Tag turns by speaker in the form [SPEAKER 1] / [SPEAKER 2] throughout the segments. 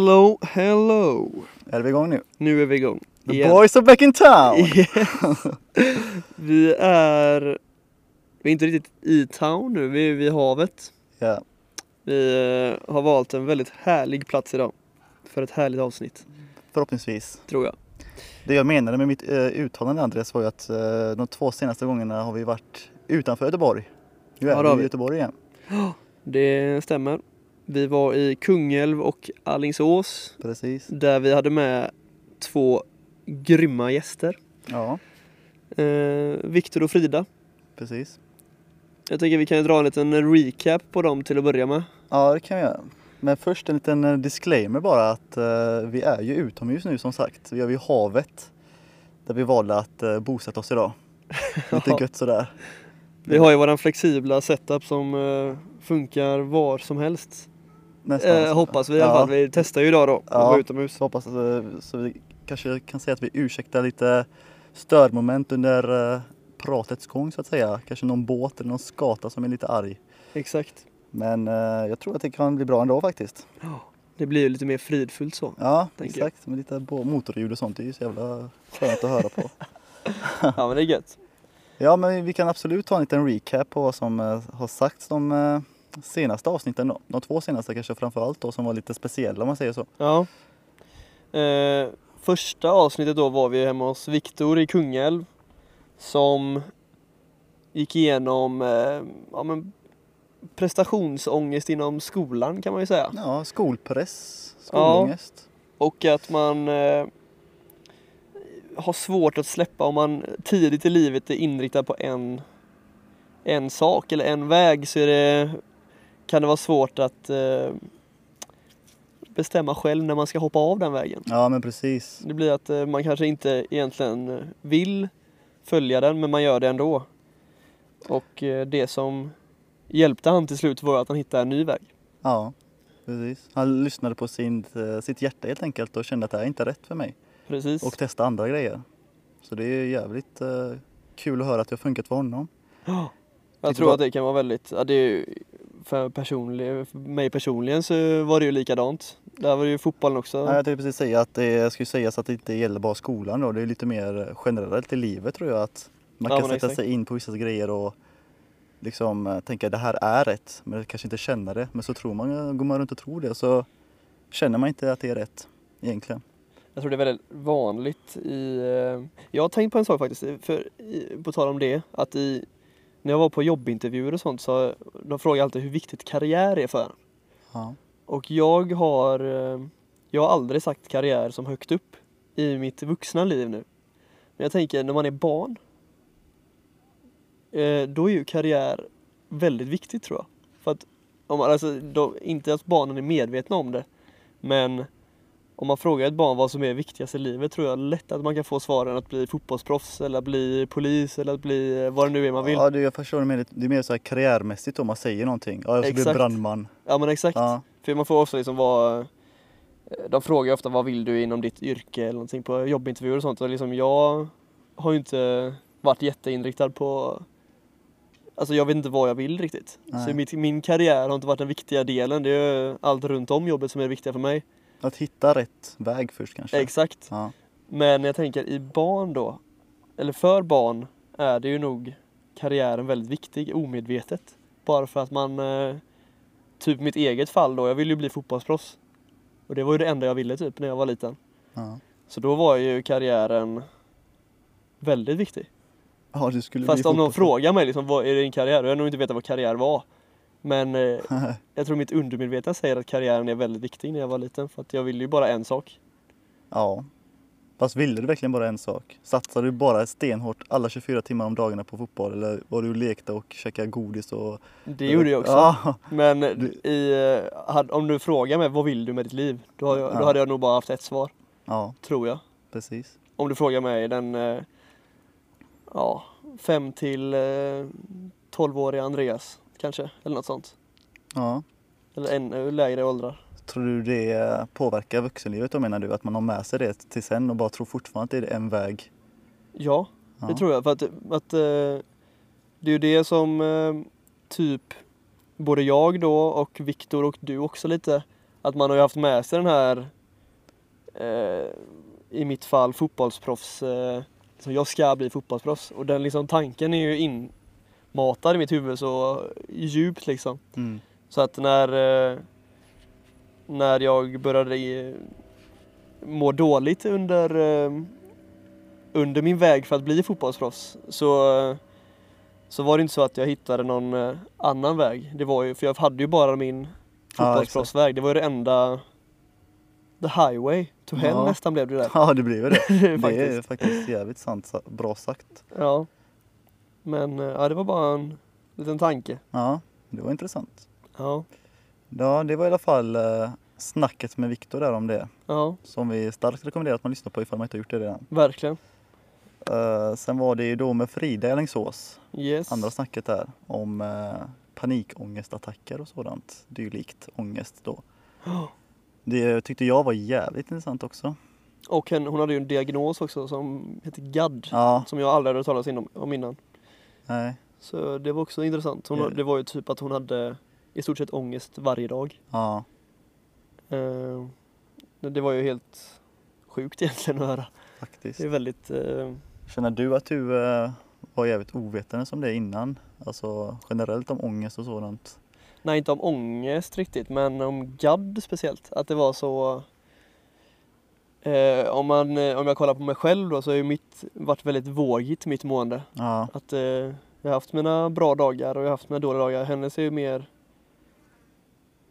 [SPEAKER 1] Hello, hello!
[SPEAKER 2] Är vi igång nu?
[SPEAKER 1] Nu är vi igång.
[SPEAKER 2] The
[SPEAKER 1] igen.
[SPEAKER 2] boys are back in town!
[SPEAKER 1] Yes. vi är... Vi är inte riktigt i town nu, vi är vid havet.
[SPEAKER 2] Ja,
[SPEAKER 1] Vi eh, har valt en väldigt härlig plats idag. För ett härligt avsnitt,
[SPEAKER 2] förhoppningsvis.
[SPEAKER 1] tror jag.
[SPEAKER 2] Det jag menade med mitt eh, uttalande Andreas var ju att eh, de två senaste gångerna har vi varit utanför Göteborg. Nu
[SPEAKER 1] Ja,
[SPEAKER 2] är
[SPEAKER 1] har
[SPEAKER 2] vi i. Göteborg igen.
[SPEAKER 1] Det stämmer. Vi var i Kungälv och Allingsås
[SPEAKER 2] Precis.
[SPEAKER 1] där vi hade med två grymma gäster.
[SPEAKER 2] Ja,
[SPEAKER 1] Eh, Viktor och Frida.
[SPEAKER 2] precis.
[SPEAKER 1] Jag tänker vi kan ju dra en liten recap på dem till att börja med.
[SPEAKER 2] Ja, det kan vi göra. Men först en liten eh, disclaimer bara att eh, vi är ju utomhus nu som sagt. Vi är vid havet. Där vi valde att eh, bosätta oss idag. Lite gött sådär.
[SPEAKER 1] Vi har ju våran flexibla setup som eh, funkar var som helst.
[SPEAKER 2] Nästan.
[SPEAKER 1] Eh, hoppas vi i alla fall. Vi testar ju idag då
[SPEAKER 2] Ja.
[SPEAKER 1] utomhus.
[SPEAKER 2] Hoppas att, så vi kanske kan säga att vi ursäktar lite störmoment under eh, pratets gång så att säga. Kanske någon båt eller någon skata som är lite arg.
[SPEAKER 1] Exakt.
[SPEAKER 2] Men eh, jag tror att det kan bli bra ändå faktiskt.
[SPEAKER 1] Det blir ju lite mer fridfullt så.
[SPEAKER 2] Ja,
[SPEAKER 1] Tänker jag.
[SPEAKER 2] exakt. Med lite motorljud och sånt. Det är ju så jävla skönt att höra på.
[SPEAKER 1] Ja men det är gött.
[SPEAKER 2] Ja, men vi kan absolut ta en liten recap på vad som eh, har sagts de senaste avsnitten då. De två senaste kanske framför allt då som var lite speciella om man säger så.
[SPEAKER 1] Ja. Eh, första avsnittet då var vi hemma hos Viktor i Kungälv. Som gick igenom eh, ja, men prestationsångest inom skolan kan man ju säga.
[SPEAKER 2] Ja, skolpress, skolångest.
[SPEAKER 1] Och att man eh, har svårt att släppa om man tidigt i livet är inriktad på en, en sak eller en väg så är det, kan det vara svårt att eh, bestämma själv när man ska hoppa av den vägen.
[SPEAKER 2] Ja, men precis.
[SPEAKER 1] Det blir att eh, man kanske inte egentligen eh, vill följa den men man gör det ändå. Och eh, det som hjälpte han till slut var att han hittade en ny väg.
[SPEAKER 2] Ja, precis. Han lyssnade på sin, eh, sitt hjärta helt enkelt och kände att det här är inte rätt för mig.
[SPEAKER 1] Precis.
[SPEAKER 2] Och testa andra grejer. Så det är jävligt eh, kul att höra att det har funkat för honom.
[SPEAKER 1] Jag
[SPEAKER 2] Tycker
[SPEAKER 1] tror att det kan vara väldigt, ja, det är för, personlig, för mig personligen så var det ju likadant. Där var det ju fotbollen också.
[SPEAKER 2] Ja, jag tänkte precis säga att det ska sägas att det inte gäller bara skolan då. Det är lite mer generellt i livet tror jag. Att man
[SPEAKER 1] Ja,
[SPEAKER 2] kan sätta sig in på vissa grejer och liksom eh, tänka det här är rätt. Men kanske inte känna det. Men så tror man, går man runt och tror det så känner man inte att det är rätt egentligen.
[SPEAKER 1] Jag tror det är väldigt vanligt i, eh, jag har tänkt på en sak faktiskt, för på tal om det, att i, när jag var på jobbintervjuer och sånt så de frågar alltid hur viktigt karriär är för en.
[SPEAKER 2] Ja.
[SPEAKER 1] Och jag har, eh, jag har aldrig sagt karriär som högt upp i mitt vuxna liv nu. Men jag tänker när man är barn, eh, då är ju karriär väldigt viktigt tror jag. För att, om alltså, då, inte att barnen är medvetna om det, men om man frågar ett barn vad som är viktigast i livet tror jag lätt att man kan få svaren att bli fotbollsproffs eller att bli polis eller att bli eh, vad det nu är man vill.
[SPEAKER 2] Ja, det, jag förstår det det är mer så här karriärmässigt om man säger någonting. Ja, jag ska bli brandman.
[SPEAKER 1] Ja men exakt.
[SPEAKER 2] Ja,
[SPEAKER 1] För man får ofta liksom vara De frågar ofta vad vill du inom ditt yrke eller någonting på jobbintervjuer och sånt och liksom jag har ju inte varit jätteinriktad på Alltså jag vet inte vad jag vill riktigt.
[SPEAKER 2] Nej.
[SPEAKER 1] Så mitt, min karriär har inte varit den viktiga delen. Det är allt runt om jobbet som är det viktiga för mig.
[SPEAKER 2] Att hitta rätt väg först kanske.
[SPEAKER 1] Exakt.
[SPEAKER 2] Ja.
[SPEAKER 1] Men jag tänker i barn då, eller för barn är det ju nog karriären väldigt viktig omedvetet. Bara för att man, eh, typ mitt eget fall då, jag ville ju bli fotbollsproffs. Och det var ju det enda jag ville typ när jag var liten.
[SPEAKER 2] Ja.
[SPEAKER 1] Så då var ju karriären väldigt viktig.
[SPEAKER 2] ja,
[SPEAKER 1] Fast om någon frågar mig liksom, vad är din karriär? Då jag nog inte veta vad karriär var. Men eh, jag tror mitt undermedvetna säger att karriären är väldigt viktig när jag var liten. För att jag ville ju bara en sak.
[SPEAKER 2] Ja. Fast ville du verkligen bara en sak? Satsade du bara stenhårt alla 24 timmar om dagarna på fotboll eller var du och lekte och käkade godis och...
[SPEAKER 1] Det gjorde jag också.
[SPEAKER 2] Ja,
[SPEAKER 1] Men
[SPEAKER 2] Du-
[SPEAKER 1] i, eh, om du frågar mig vad vill du med ditt liv? Då, jag,
[SPEAKER 2] Ja.
[SPEAKER 1] då hade jag nog bara haft ett svar,
[SPEAKER 2] ja
[SPEAKER 1] tror jag.
[SPEAKER 2] precis.
[SPEAKER 1] Om du frågar mig den eh, ja, 5 till eh, 12-åriga Andreas kanske, eller något sånt.
[SPEAKER 2] Ja.
[SPEAKER 1] Eller ännu lägre åldrar.
[SPEAKER 2] Tror du det påverkar vuxenlivet då menar du? Att man har med sig det till sen och bara tror fortfarande att det är en väg?
[SPEAKER 1] Ja,
[SPEAKER 2] Ja.
[SPEAKER 1] det tror jag. För att, att eh, det är ju det som eh, typ både jag då och Viktor och du också lite Att man har ju haft med sig den här, eh, i mitt fall fotbollsproffs, eh, jag ska bli fotbollsproffs. Och den liksom tanken är ju inmatad i mitt huvud så djupt liksom.
[SPEAKER 2] Mm.
[SPEAKER 1] Så att när, eh, när jag började eh, må dåligt under, eh, under min väg för att bli fotbollsproffs så, så var det inte så att jag hittade någon annan väg. Det var ju, för jag hade ju bara min fotbollsproffsväg. Det var ju det enda The highway to hell
[SPEAKER 2] Ja.
[SPEAKER 1] nästan blev det där.
[SPEAKER 2] Ja, det väl det. Det är
[SPEAKER 1] Faktiskt.
[SPEAKER 2] jävligt sant, sa- bra sagt.
[SPEAKER 1] Ja. Men eh, ja, det var bara en liten tanke.
[SPEAKER 2] Ja, det var intressant.
[SPEAKER 1] Ja,
[SPEAKER 2] Ja, det var i alla fall eh, snacket med Viktor där om det.
[SPEAKER 1] ja,
[SPEAKER 2] Som vi starkt rekommenderar att man lyssnar på ifall man inte har gjort det redan.
[SPEAKER 1] verkligen.
[SPEAKER 2] Eh, sen var det ju då med Frida i Alingsås,
[SPEAKER 1] Yes.
[SPEAKER 2] andra snacket där, om eh, panikångestattacker och sådant. Dylikt ångest då. Det tyckte jag var jävligt intressant också.
[SPEAKER 1] Och hon hade ju en diagnos också som heter GAD.
[SPEAKER 2] Ja,
[SPEAKER 1] Som jag aldrig hade hört talas om innan.
[SPEAKER 2] Nej,
[SPEAKER 1] Så det var också intressant. Hon. Det var ju typ att hon hade i stort sett ångest varje dag.
[SPEAKER 2] ja,
[SPEAKER 1] Eh, det var ju helt sjukt egentligen att höra.
[SPEAKER 2] faktiskt.
[SPEAKER 1] Det är väldigt, eh,
[SPEAKER 2] Känner du att du eh, var jävligt ovetande som det innan? Alltså generellt om ångest och sådant?
[SPEAKER 1] nej inte om ångest riktigt men om GAD speciellt. Att det var så eh, om, man, eh, om jag kollar på mig själv då så har ju mitt varit väldigt vågigt mitt mående.
[SPEAKER 2] Ja,
[SPEAKER 1] Att eh, jag har haft mina bra dagar och jag har haft mina dåliga dagar. Hennes är ju mer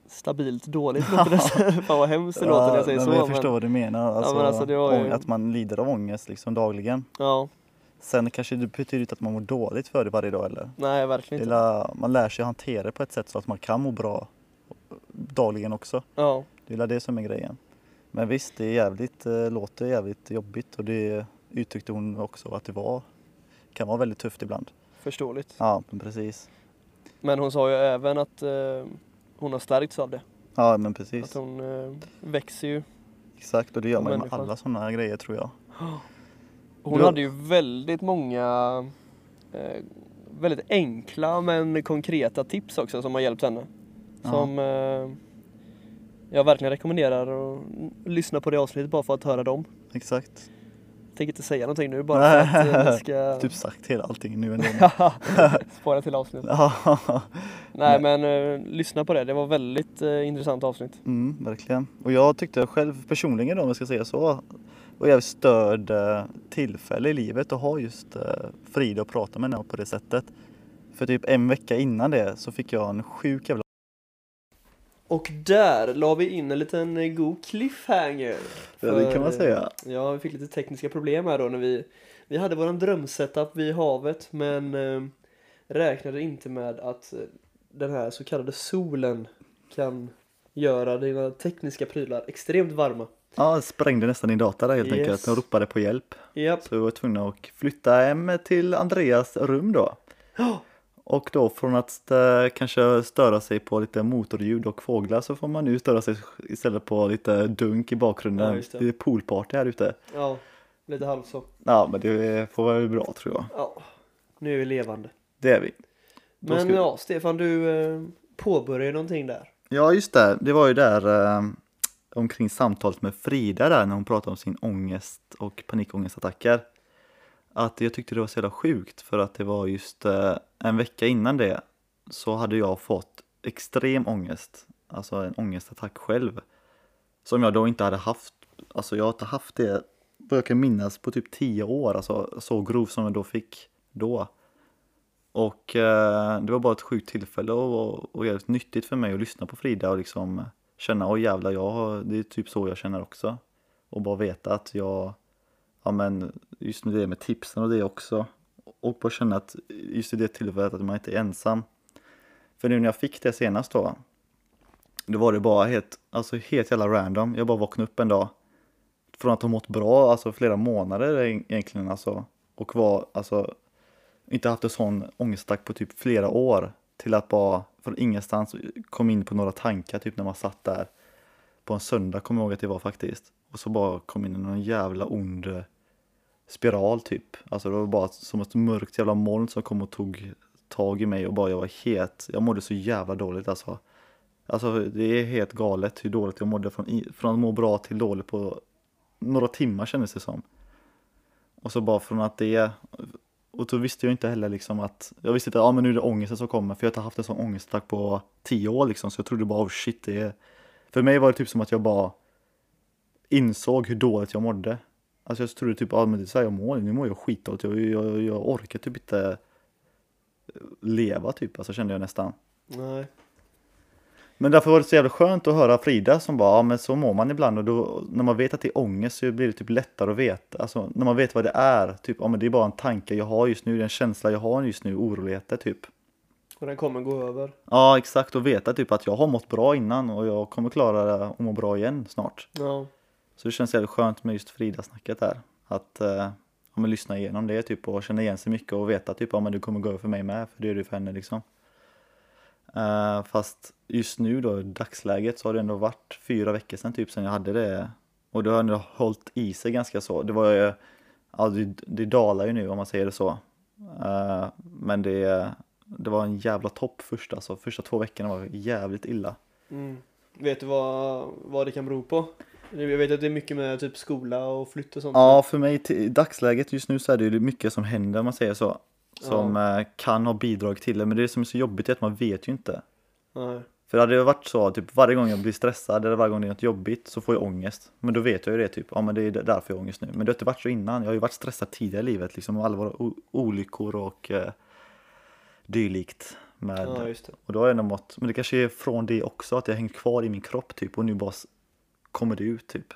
[SPEAKER 1] stabilt dåligt låter det. Fan vad hemskt det låter när jag säger
[SPEAKER 2] men
[SPEAKER 1] så.
[SPEAKER 2] Jag
[SPEAKER 1] men-
[SPEAKER 2] förstår vad du menar. Alltså,
[SPEAKER 1] men alltså, var ju-
[SPEAKER 2] Att man lider av ångest liksom dagligen.
[SPEAKER 1] Ja,
[SPEAKER 2] Sen kanske det betyder inte att man mår dåligt för det varje dag eller?
[SPEAKER 1] nej verkligen inte.
[SPEAKER 2] man lär sig hantera det på ett sätt så att man kan må bra dagligen också.
[SPEAKER 1] Ja,
[SPEAKER 2] Det är det som är grejen. Men visst, det är jävligt, eh, låter jävligt jobbigt och det uttryckte hon också att det var, kan vara väldigt tufft ibland.
[SPEAKER 1] förståeligt.
[SPEAKER 2] Ja, men precis.
[SPEAKER 1] Men hon sa ju även att eh, hon har stärkts av det.
[SPEAKER 2] Ja, men
[SPEAKER 1] Att
[SPEAKER 2] precis.
[SPEAKER 1] hon eh, växer ju.
[SPEAKER 2] Exakt, och det gör man ju med alla sådana grejer tror jag.
[SPEAKER 1] Hon
[SPEAKER 2] Du-
[SPEAKER 1] hade ju väldigt många eh, väldigt enkla men konkreta tips också som har hjälpt henne. Som eh, jag verkligen rekommenderar att lyssna på det avsnittet bara för att höra dem.
[SPEAKER 2] Exakt.
[SPEAKER 1] Jag tänker inte säga någonting nu bara för att eh, vi ska
[SPEAKER 2] Typ sagt hela allting nu ändå.
[SPEAKER 1] spara till avsnittet. Nej men eh, lyssna på det, det var väldigt eh, intressant avsnitt.
[SPEAKER 2] mm, verkligen. Och jag tyckte själv personligen då, om jag ska säga så, var jävligt störd eh, tillfälle i livet att ha just Frida och prata med henne på det sättet. För typ en vecka innan det så fick jag en sjuk jävla
[SPEAKER 1] Och där la vi in en liten eh, god cliffhanger.
[SPEAKER 2] Ja, det kan
[SPEAKER 1] För,
[SPEAKER 2] man säga.
[SPEAKER 1] eh, Ja, vi fick lite tekniska problem här då när vi Vi hade våran drömsetup vid havet men eh, räknade inte med att den här så kallade solen kan göra dina tekniska prylar extremt varma.
[SPEAKER 2] Ja, sprängde nästan din data där helt
[SPEAKER 1] Yes.
[SPEAKER 2] enkelt. De ropade på hjälp.
[SPEAKER 1] Japp.
[SPEAKER 2] Så vi var tvungna att flytta hem till Andreas rum då.
[SPEAKER 1] Ja.
[SPEAKER 2] Och då från att kanske störa sig på lite motorljud och fåglar så får man nu störa sig istället på lite dunk i bakgrunden.
[SPEAKER 1] Ja, det.
[SPEAKER 2] det. är poolparty här ute.
[SPEAKER 1] Ja, lite halv så.
[SPEAKER 2] Ja, men det får vara bra tror jag.
[SPEAKER 1] Ja, nu är vi levande.
[SPEAKER 2] Det är vi. Då
[SPEAKER 1] Men
[SPEAKER 2] vi-
[SPEAKER 1] ja, Stefan du eh, påbörjade någonting där.
[SPEAKER 2] Ja, just det. Det var ju där eh, omkring samtalet med Frida där när hon pratade om sin ångest och panikångestattacker. Att jag tyckte det var så jävla sjukt för att det var just eh, en vecka innan det så hade jag fått extrem ångest. Alltså en ångestattack själv. Som jag då inte hade haft. Alltså jag har inte haft det vad jag kan minnas på typ tio år. Alltså så grov som jag då fick då. Och eh, det var bara ett sjukt tillfälle och, och jävligt nyttigt för mig att lyssna på Frida och liksom känna, åh jävlar, jag har, det är typ så jag känner också. Och bara veta att jag, ja men just nu det med tipsen och det också. Och bara känna att just i det tillfället att man inte är ensam. För nu när jag fick det senast då, då var det bara helt, alltså helt jävla random. Jag bara vaknade upp en dag. Från att ha mått bra, alltså flera månader egentligen alltså. Och var, alltså inte haft en sån ångestattack på typ flera år till att bara från ingenstans kom in på några tankar typ när man satt där på en söndag kommer jag ihåg att det var faktiskt och så bara kom in i någon jävla ond spiral typ alltså det var bara som ett mörkt jävla moln som kom och tog tag i mig och bara jag var het. jag mådde så jävla dåligt alltså Alltså det är helt galet hur dåligt jag mådde från, från att må bra till dåligt på några timmar kändes det som. Och så bara från att det, och då visste jag inte heller liksom att, jag visste inte att ja, men nu är det ångesten som kommer för jag har inte haft en sån ångestattack på tio år liksom så jag trodde bara oh shit det är, för mig var det typ som att jag bara insåg hur dåligt jag mådde. Alltså jag trodde typ, ja men det är så här jag mår, nu mår jag skitdåligt, jag, jag, jag orkar typ inte leva typ, alltså kände jag nästan.
[SPEAKER 1] Nej.
[SPEAKER 2] Men därför var det så jävla skönt att höra Frida som bara, ja men så mår man ibland och då när man vet att det är ångest så blir det typ lättare att veta, alltså när man vet vad det är, typ, ja men det är bara en tanke jag har just nu, det är en känsla jag har just nu, oroligheter typ.
[SPEAKER 1] Och den kommer gå över.
[SPEAKER 2] Ja exakt, och veta typ att jag har mått bra innan och jag kommer klara det och må bra igen snart.
[SPEAKER 1] Ja.
[SPEAKER 2] Så det känns jävligt skönt med just Frida-snacket där. Att eh, ja, men lyssna igenom det typ och känna igen sig mycket och veta typ att ja, du kommer gå över för mig med, för det är du för henne liksom. Eh, fast just nu då, i dagsläget, så har det ändå varit fyra veckor sedan typ sen jag hade det. Och det har ändå hållit i sig ganska så. Det var ju, ja det, det dalar ju nu om man säger det så. Eh, men det, det var en jävla topp första, alltså första två veckorna var jävligt illa.
[SPEAKER 1] Mm. Vet du vad, vad det kan bero på? Jag vet att det är mycket med typ skola och flytt och sånt.
[SPEAKER 2] Ja, för mig i dagsläget just nu så är det ju mycket som händer om man säger så. Som eh, kan ha bidrag till det, men det som är så jobbigt är att man vet ju inte.
[SPEAKER 1] Nej.
[SPEAKER 2] För hade det varit så, typ varje gång jag blir stressad eller varje gång det är något jobbigt så får jag ångest. Men då vet jag ju det typ, ja men det är därför jag har ångest nu. Men det har inte varit så innan, jag har ju varit stressad tidigare i livet liksom, alla våra olyckor och eh, dylikt. Med,
[SPEAKER 1] Ja,
[SPEAKER 2] och då har jag ändå mått, men det kanske är från det också, att jag hängt kvar i min kropp typ och nu bara kommer det ut typ.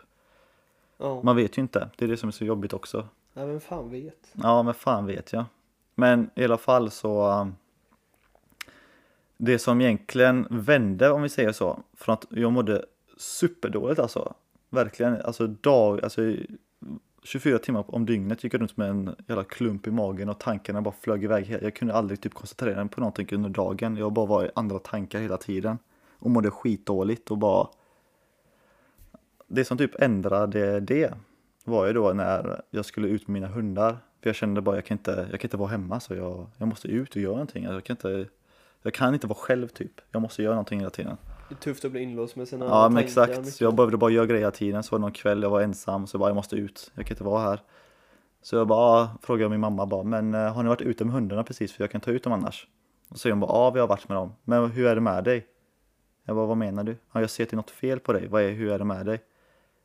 [SPEAKER 1] Ja.
[SPEAKER 2] Man vet ju inte, det är det som är så jobbigt också.
[SPEAKER 1] Nej, vem fan vet?
[SPEAKER 2] Ja, men fan vet jag. Men i alla fall så um, Det som egentligen vände, om vi säger så, från att jag mådde superdåligt alltså. Verkligen, alltså dag, alltså i 24 timmar om dygnet gick jag runt med en jävla klump i magen och tankarna bara flög iväg. Jag kunde aldrig typ koncentrera mig på någonting under dagen. Jag bara var i andra tankar hela tiden. Och mådde skitdåligt och bara Det som typ ändrade det var ju då när jag skulle ut med mina hundar. För jag kände bara jag kan inte, jag kan inte vara hemma så jag, jag måste ut och göra någonting. Jag kan, inte, jag kan inte vara själv typ. Jag måste göra någonting hela tiden.
[SPEAKER 1] Det är tufft att bli inlåst med sina
[SPEAKER 2] Ja men exakt.
[SPEAKER 1] mycket.
[SPEAKER 2] Så jag behövde bara göra grejer hela tiden. Så var det någon kväll jag var ensam så jag bara jag måste ut. Jag kan inte vara här. Så jag bara frågade min mamma bara men eh, har ni varit ute med hundarna precis för jag kan ta ut dem annars? Och så säger hon bara ja vi har varit med dem. Men hur är det med dig? Jag bara vad menar du? Ja, jag ser att det är något fel på dig. Vad är, hur är det med dig?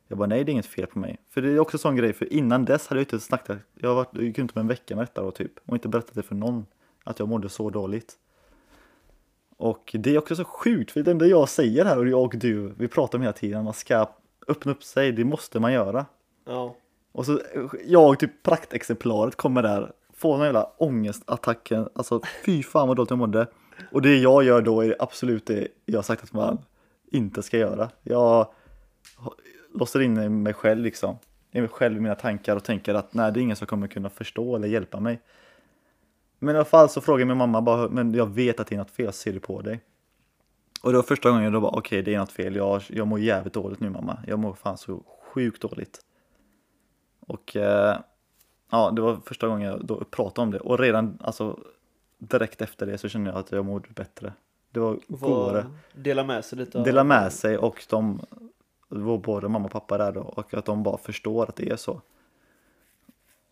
[SPEAKER 2] Jag bara nej det är inget fel på mig. För det är också en sån grej för innan dess hade jag inte snackat. Jag har varit, jag gick runt med en vecka med detta då typ. Och inte berättat det för någon. Att jag mådde så dåligt. Och det är också så sjukt för det enda jag säger här och jag och du, vi pratar om hela tiden, man ska öppna upp sig, det måste man göra.
[SPEAKER 1] Ja.
[SPEAKER 2] Och så jag, typ praktexemplaret, kommer där, får den jävla ångestattacken, alltså fy fan vad dåligt jag mådde. Och det jag gör då är absolut det jag sagt att man inte ska göra. Jag låser in mig själv liksom, i mig själv i mina tankar och tänker att nej det är ingen som kommer kunna förstå eller hjälpa mig. Men i alla fall så frågar min mamma bara, men jag vet att det är något fel, jag ser det på dig. Och det var första gången jag då bara, okej det är något fel, jag, jag mår jävligt dåligt nu mamma. Jag mår fan så sjukt dåligt. Och eh, ja, det var första gången jag då pratade om det. Och redan alltså direkt efter det så kände jag att jag mådde bättre. Det var godare.
[SPEAKER 1] Dela med sig lite av
[SPEAKER 2] Dela med sig och de, det var både mamma och pappa där då, och att de bara förstår att det är så.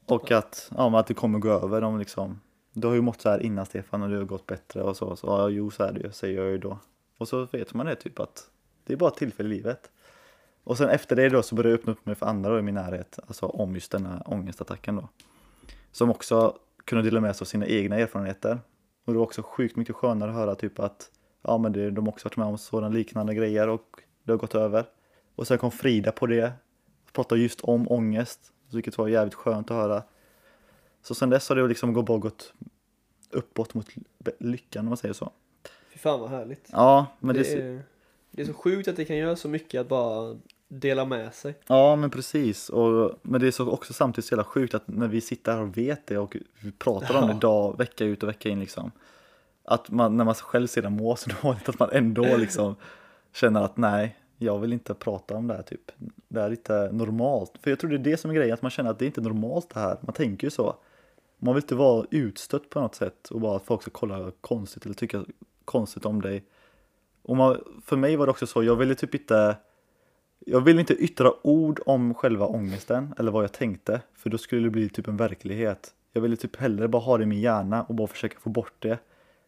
[SPEAKER 2] Och att, ja, att det kommer gå över. De liksom, du har ju mått så här innan Stefan och det har gått bättre och så. Så ja, jo så är det ju, säger jag ju då. Och så vet man det typ att det är bara ett tillfälle i livet. Och sen efter det då så började jag öppna upp mig för andra då i min närhet, alltså om just den här ångestattacken då. Som också kunde dela med sig av sina egna erfarenheter. Och det var också sjukt mycket skönare att höra typ att ja men det, de också varit med om sådana liknande grejer och det har gått över. Och sen kom Frida på det, pratade just om ångest, vilket var jävligt skönt att höra. Så sen dess har det liksom gått bara gått uppåt mot lyckan om man säger så.
[SPEAKER 1] Fy fan vad härligt.
[SPEAKER 2] Ja, men det,
[SPEAKER 1] det, är, det är så sjukt att det kan göra så mycket att bara dela med sig.
[SPEAKER 2] Ja men precis, och, men det är så också samtidigt så jävla sjukt att när vi sitter här och vet det och pratar om det
[SPEAKER 1] Ja.
[SPEAKER 2] dag, vecka ut och vecka in liksom. Att man, när man själv sedan mår så dåligt att man ändå liksom känner att nej, jag vill inte prata om det här typ. Det här är inte normalt. För jag tror det är det som är grejen, att man känner att det är inte normalt det här. Man tänker ju så. Man vill inte vara utstött på något sätt och bara att folk ska kolla konstigt eller tycka konstigt om dig. Och man, för mig var det också så, jag ville typ inte jag ville inte yttra ord om själva ångesten eller vad jag tänkte, för då skulle det bli typ en verklighet. Jag ville typ hellre bara ha det i min hjärna och bara försöka få bort det.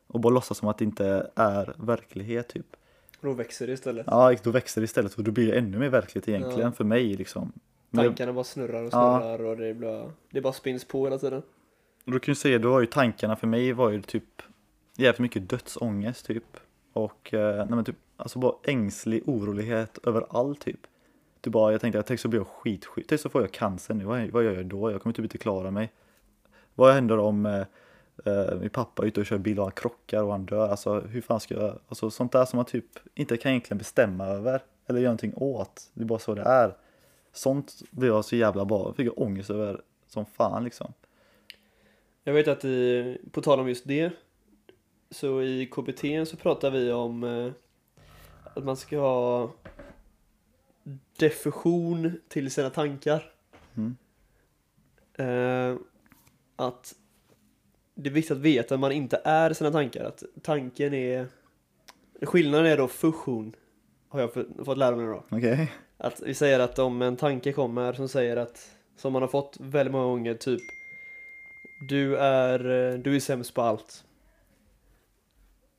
[SPEAKER 2] Och bara låtsas som att det inte är verklighet typ.
[SPEAKER 1] Då växer det istället.
[SPEAKER 2] Ja, då växer det istället och då blir det ännu mer verkligt egentligen
[SPEAKER 1] Ja.
[SPEAKER 2] för mig liksom. Men
[SPEAKER 1] Tankarna bara snurrar och
[SPEAKER 2] Ja.
[SPEAKER 1] snurrar och det, blir, det bara spinns på hela tiden.
[SPEAKER 2] Och då kan du säga, då var ju tankarna för mig var ju typ jävligt mycket dödsångest typ. Och eh, nej men typ, alltså bara ängslig orolighet över allt typ. Du bara, jag tänkte, tänk så blir jag skitsjuk, tänk så får jag cancer nu, vad, vad gör jag då? Jag kommer typ inte klara mig. Vad händer om eh, min pappa är ute och kör bil och han krockar och han dör? Alltså hur fan ska jag, alltså sånt där som man typ inte kan egentligen bestämma över eller göra någonting åt. Det är bara så det är. Sånt blir jag så jävla bara, fick jag ångest över som fan liksom.
[SPEAKER 1] Jag vet att i, på tal om just det, så i KBT så pratar vi om eh, att man ska ha diffusion till sina tankar.
[SPEAKER 2] Mm.
[SPEAKER 1] Eh, att det är viktigt att veta att man inte är sina tankar, att tanken är Skillnaden är då fusion, har jag fått- lära mig då.
[SPEAKER 2] Okej.
[SPEAKER 1] Att vi säger att om en tanke kommer som säger att, som man har fått väldigt många gånger, typ Du är, du är sämst på allt.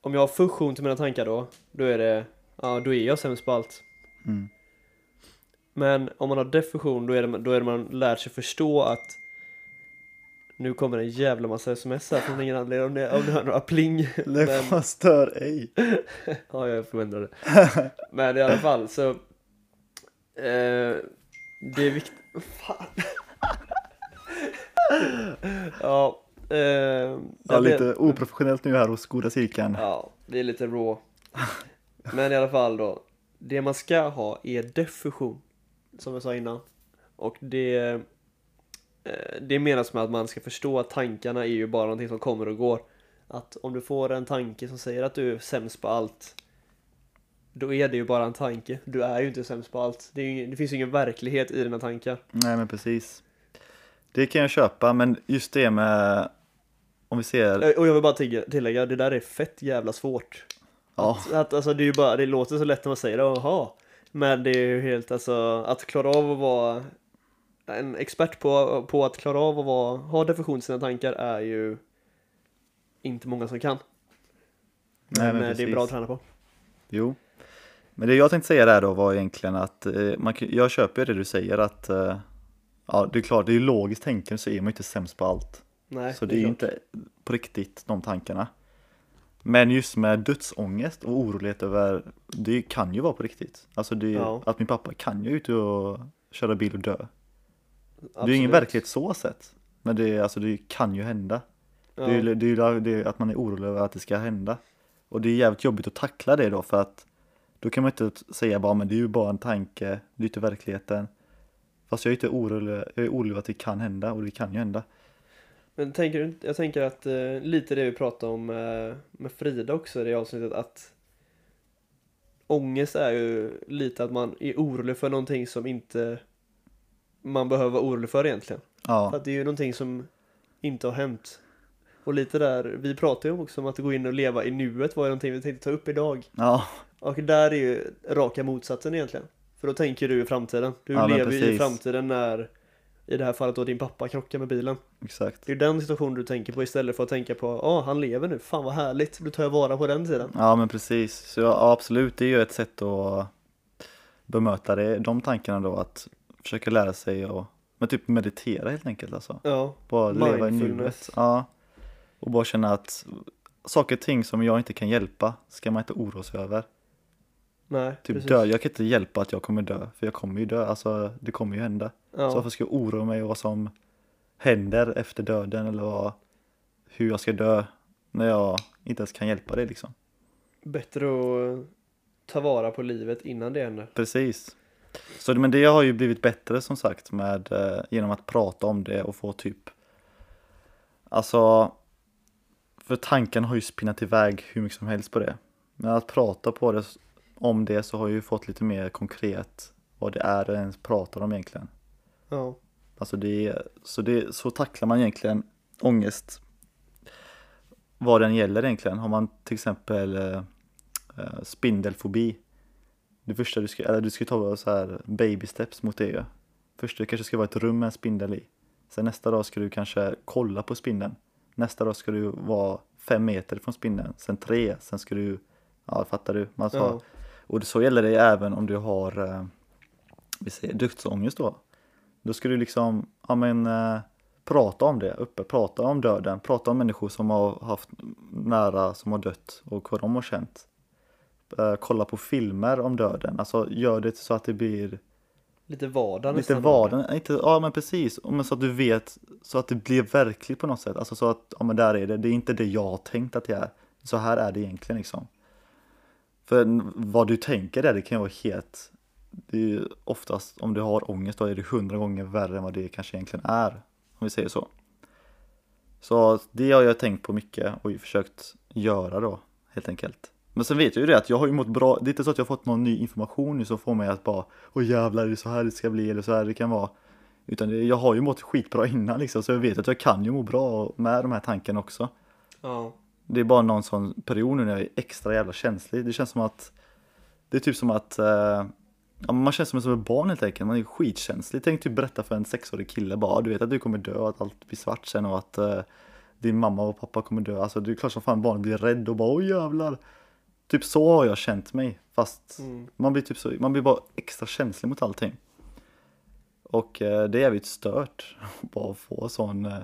[SPEAKER 1] Om jag har fusion till mina tankar då, då är det, ja då är jag sämst på allt.
[SPEAKER 2] Mm.
[SPEAKER 1] Men om man har defusion då är det, då är det man lärt sig förstå att nu kommer en jävla massa sms här från ingen anledning om ni, om ni hör några pling. Men,
[SPEAKER 2] Det stör ej.
[SPEAKER 1] ja, jag förväntade det. Men i alla fall så eh, Det är viktigt, fan. ja, eh,
[SPEAKER 2] Ja,
[SPEAKER 1] det-
[SPEAKER 2] lite oprofessionellt nu här hos Goda Cirkeln.
[SPEAKER 1] Ja, det är lite raw. Men i alla fall då. Det man ska ha är diffusion. Som jag sa innan. Och det, det menas med att man ska förstå att tankarna är ju bara någonting som kommer och går. Att om du får en tanke som säger att du är sämst på allt. Då är det ju bara en tanke. Du är ju inte sämst på allt. Det, ju, det finns ju ingen verklighet i dina tankar.
[SPEAKER 2] Nej men precis. Det kan jag köpa, men just det med om vi ser,
[SPEAKER 1] Eh, Och jag vill bara tillägga det där är fett jävla svårt.
[SPEAKER 2] ja,
[SPEAKER 1] Att, att, alltså, det, är ju bara, det låter så lätt när man säger det, jaha. Men det är ju helt alltså, att klara av att vara en expert på, på att klara av att vara, ha definition i sina tankar är ju inte många som kan. Men,
[SPEAKER 2] Nej, men
[SPEAKER 1] eh, det är bra att träna på.
[SPEAKER 2] jo. Men det jag tänkte säga där då var egentligen att eh, man, jag köper det du säger att eh, ja, det är klart, det är ju logiskt tänkande så är man ju inte sämst på allt.
[SPEAKER 1] Nej,
[SPEAKER 2] Så det är ju inte på riktigt de tankarna. Men just med dödsångest och orolighet över, det kan ju vara på riktigt. Alltså det,
[SPEAKER 1] Ja.
[SPEAKER 2] att min pappa kan ju ut och köra bil och dö. Det är ingen
[SPEAKER 1] Absolut.
[SPEAKER 2] verklighet så sett. Men det, är- alltså, det kan ju hända.
[SPEAKER 1] Ja.
[SPEAKER 2] Det är ju det är det att man är orolig över att det ska hända. Och det är jävligt jobbigt att tackla det då för att då kan man inte säga bara men det är ju bara en tanke, det är inte verkligheten. Fast jag är inte orolig, jag är orolig att det kan hända och det kan ju hända.
[SPEAKER 1] Men tänker du jag tänker att eh, lite det vi pratade om eh, med Frida också i det avsnittet att ångest är ju lite att man är orolig för någonting som inte man behöver vara orolig för egentligen. För
[SPEAKER 2] Ja,
[SPEAKER 1] att det är ju någonting som inte har hänt. Och lite där, vi pratade ju också om att gå in och leva i nuet var ju någonting vi tänkte ta upp idag.
[SPEAKER 2] ja,
[SPEAKER 1] Och där är ju raka motsatsen egentligen. För då tänker du i framtiden. Du
[SPEAKER 2] Ja,
[SPEAKER 1] lever ju i framtiden när, i det här fallet då din pappa krockar med bilen.
[SPEAKER 2] exakt.
[SPEAKER 1] Det är den situationen du tänker på istället för att tänka på, ja han lever nu, fan vad härligt, då tar jag vara på den tiden.
[SPEAKER 2] Ja men precis, så ja, absolut det är ju ett sätt att bemöta det, de tankarna då att försöka lära sig och men typ meditera helt enkelt alltså.
[SPEAKER 1] Ja,
[SPEAKER 2] Bara leva i nuet. Ja. Och bara känna att saker och ting som jag inte kan hjälpa ska man inte oroa sig över.
[SPEAKER 1] nej
[SPEAKER 2] Typ
[SPEAKER 1] precis.
[SPEAKER 2] dö, jag kan inte hjälpa att jag kommer dö, för jag kommer ju dö, alltså det kommer ju hända. Så
[SPEAKER 1] Ja,
[SPEAKER 2] varför ska jag oroa mig vad som händer efter döden eller vad, hur jag ska dö när jag inte ens kan hjälpa det liksom.
[SPEAKER 1] bättre att ta vara på livet innan det händer.
[SPEAKER 2] Precis. Så det- men det har ju blivit bättre som sagt med eh, genom att prata om det och få typ Alltså För tanken har ju spinnat iväg hur mycket som helst på det. Men att prata på det om det så har jag ju fått lite mer konkret vad det är jag ens pratar om egentligen.
[SPEAKER 1] Ja,
[SPEAKER 2] Alltså det så, det, så tacklar man egentligen ångest vad den gäller egentligen. Har man till exempel eh, eh, spindelfobi. Det första du ska, eller du ska ta så här baby steps mot det ju. Först det kanske ska vara ett rum med en spindel i. Sen nästa dag ska du kanske kolla på spindeln. Nästa dag ska du vara fem meter från spindeln. Sen tre, sen ska du, ja fattar du? Man sa,
[SPEAKER 1] Ja.
[SPEAKER 2] Och så gäller det även om du har, eh, vi säger dödsångest då. Då ska du liksom, ja men eh, prata om det uppe, prata om döden, prata om människor som har haft nära som har dött och vad de har känt. Eh, kolla på filmer om döden, alltså gör det så att det blir
[SPEAKER 1] Lite vardag
[SPEAKER 2] lite
[SPEAKER 1] nästan.
[SPEAKER 2] vardag, inte, ja men precis, men så att du vet, så att det blir verkligt på något sätt, alltså så att, ja men där är det, det är inte det jag har tänkt att det är, så här är det egentligen liksom. För vad du tänker där, det kan ju vara helt, det är ju oftast, om du har ångest då är det hundra gånger värre än vad det kanske egentligen är, om vi säger så. Så det har jag tänkt på mycket och försökt göra då, helt enkelt. Men sen vet jag ju det att jag har ju mått bra, det är inte så att jag har fått någon ny information nu som får mig att bara Åh jävlar, är det så här det ska bli eller så här det kan vara? Utan det, jag har ju mått skitbra innan liksom, så jag vet att jag kan ju må bra med de här tankarna också.
[SPEAKER 1] Ja.
[SPEAKER 2] Det är bara någon sån period nu när jag är extra jävla känslig, det känns som att Det är typ som att eh, ja, man känns som ett som ett barn helt enkelt, man är skitkänslig. Tänk typ berätta för en sexårig kille bara, du vet att du kommer dö, att allt blir svart sen och att eh, din mamma och pappa kommer dö, alltså det är klart som fan barnet blir rädd och bara åh jävlar Typ så har jag känt mig, fast
[SPEAKER 1] Mm.
[SPEAKER 2] man blir typ så, man blir bara extra känslig mot allting. Och eh, det är jävligt stört att bara få sån, eh,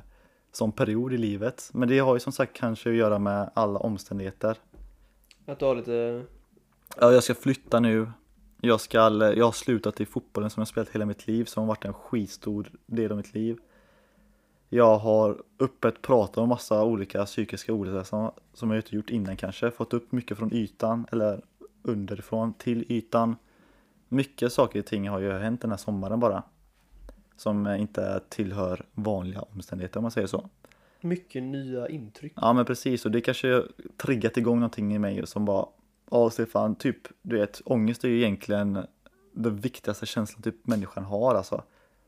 [SPEAKER 2] sån period i livet. Men det har ju som sagt kanske att göra med alla omständigheter.
[SPEAKER 1] Att du har lite...
[SPEAKER 2] Ja, jag ska flytta nu. Jag, ska, jag har slutat i fotbollen som jag spelat hela mitt liv, som har varit en skitstor del av mitt liv. Jag har öppet pratat om massa olika psykiska ohälsa som, jag inte gjort innan kanske. Fått upp mycket från ytan, eller underifrån till ytan. Mycket saker och ting har ju hänt den här sommaren bara. Som inte tillhör vanliga omständigheter om man säger så.
[SPEAKER 1] Mycket nya intryck.
[SPEAKER 2] Ja men precis och det kanske triggat igång någonting i mig som bara Ja Stefan, typ du vet ångest är ju egentligen den viktigaste känslan typ människan har alltså.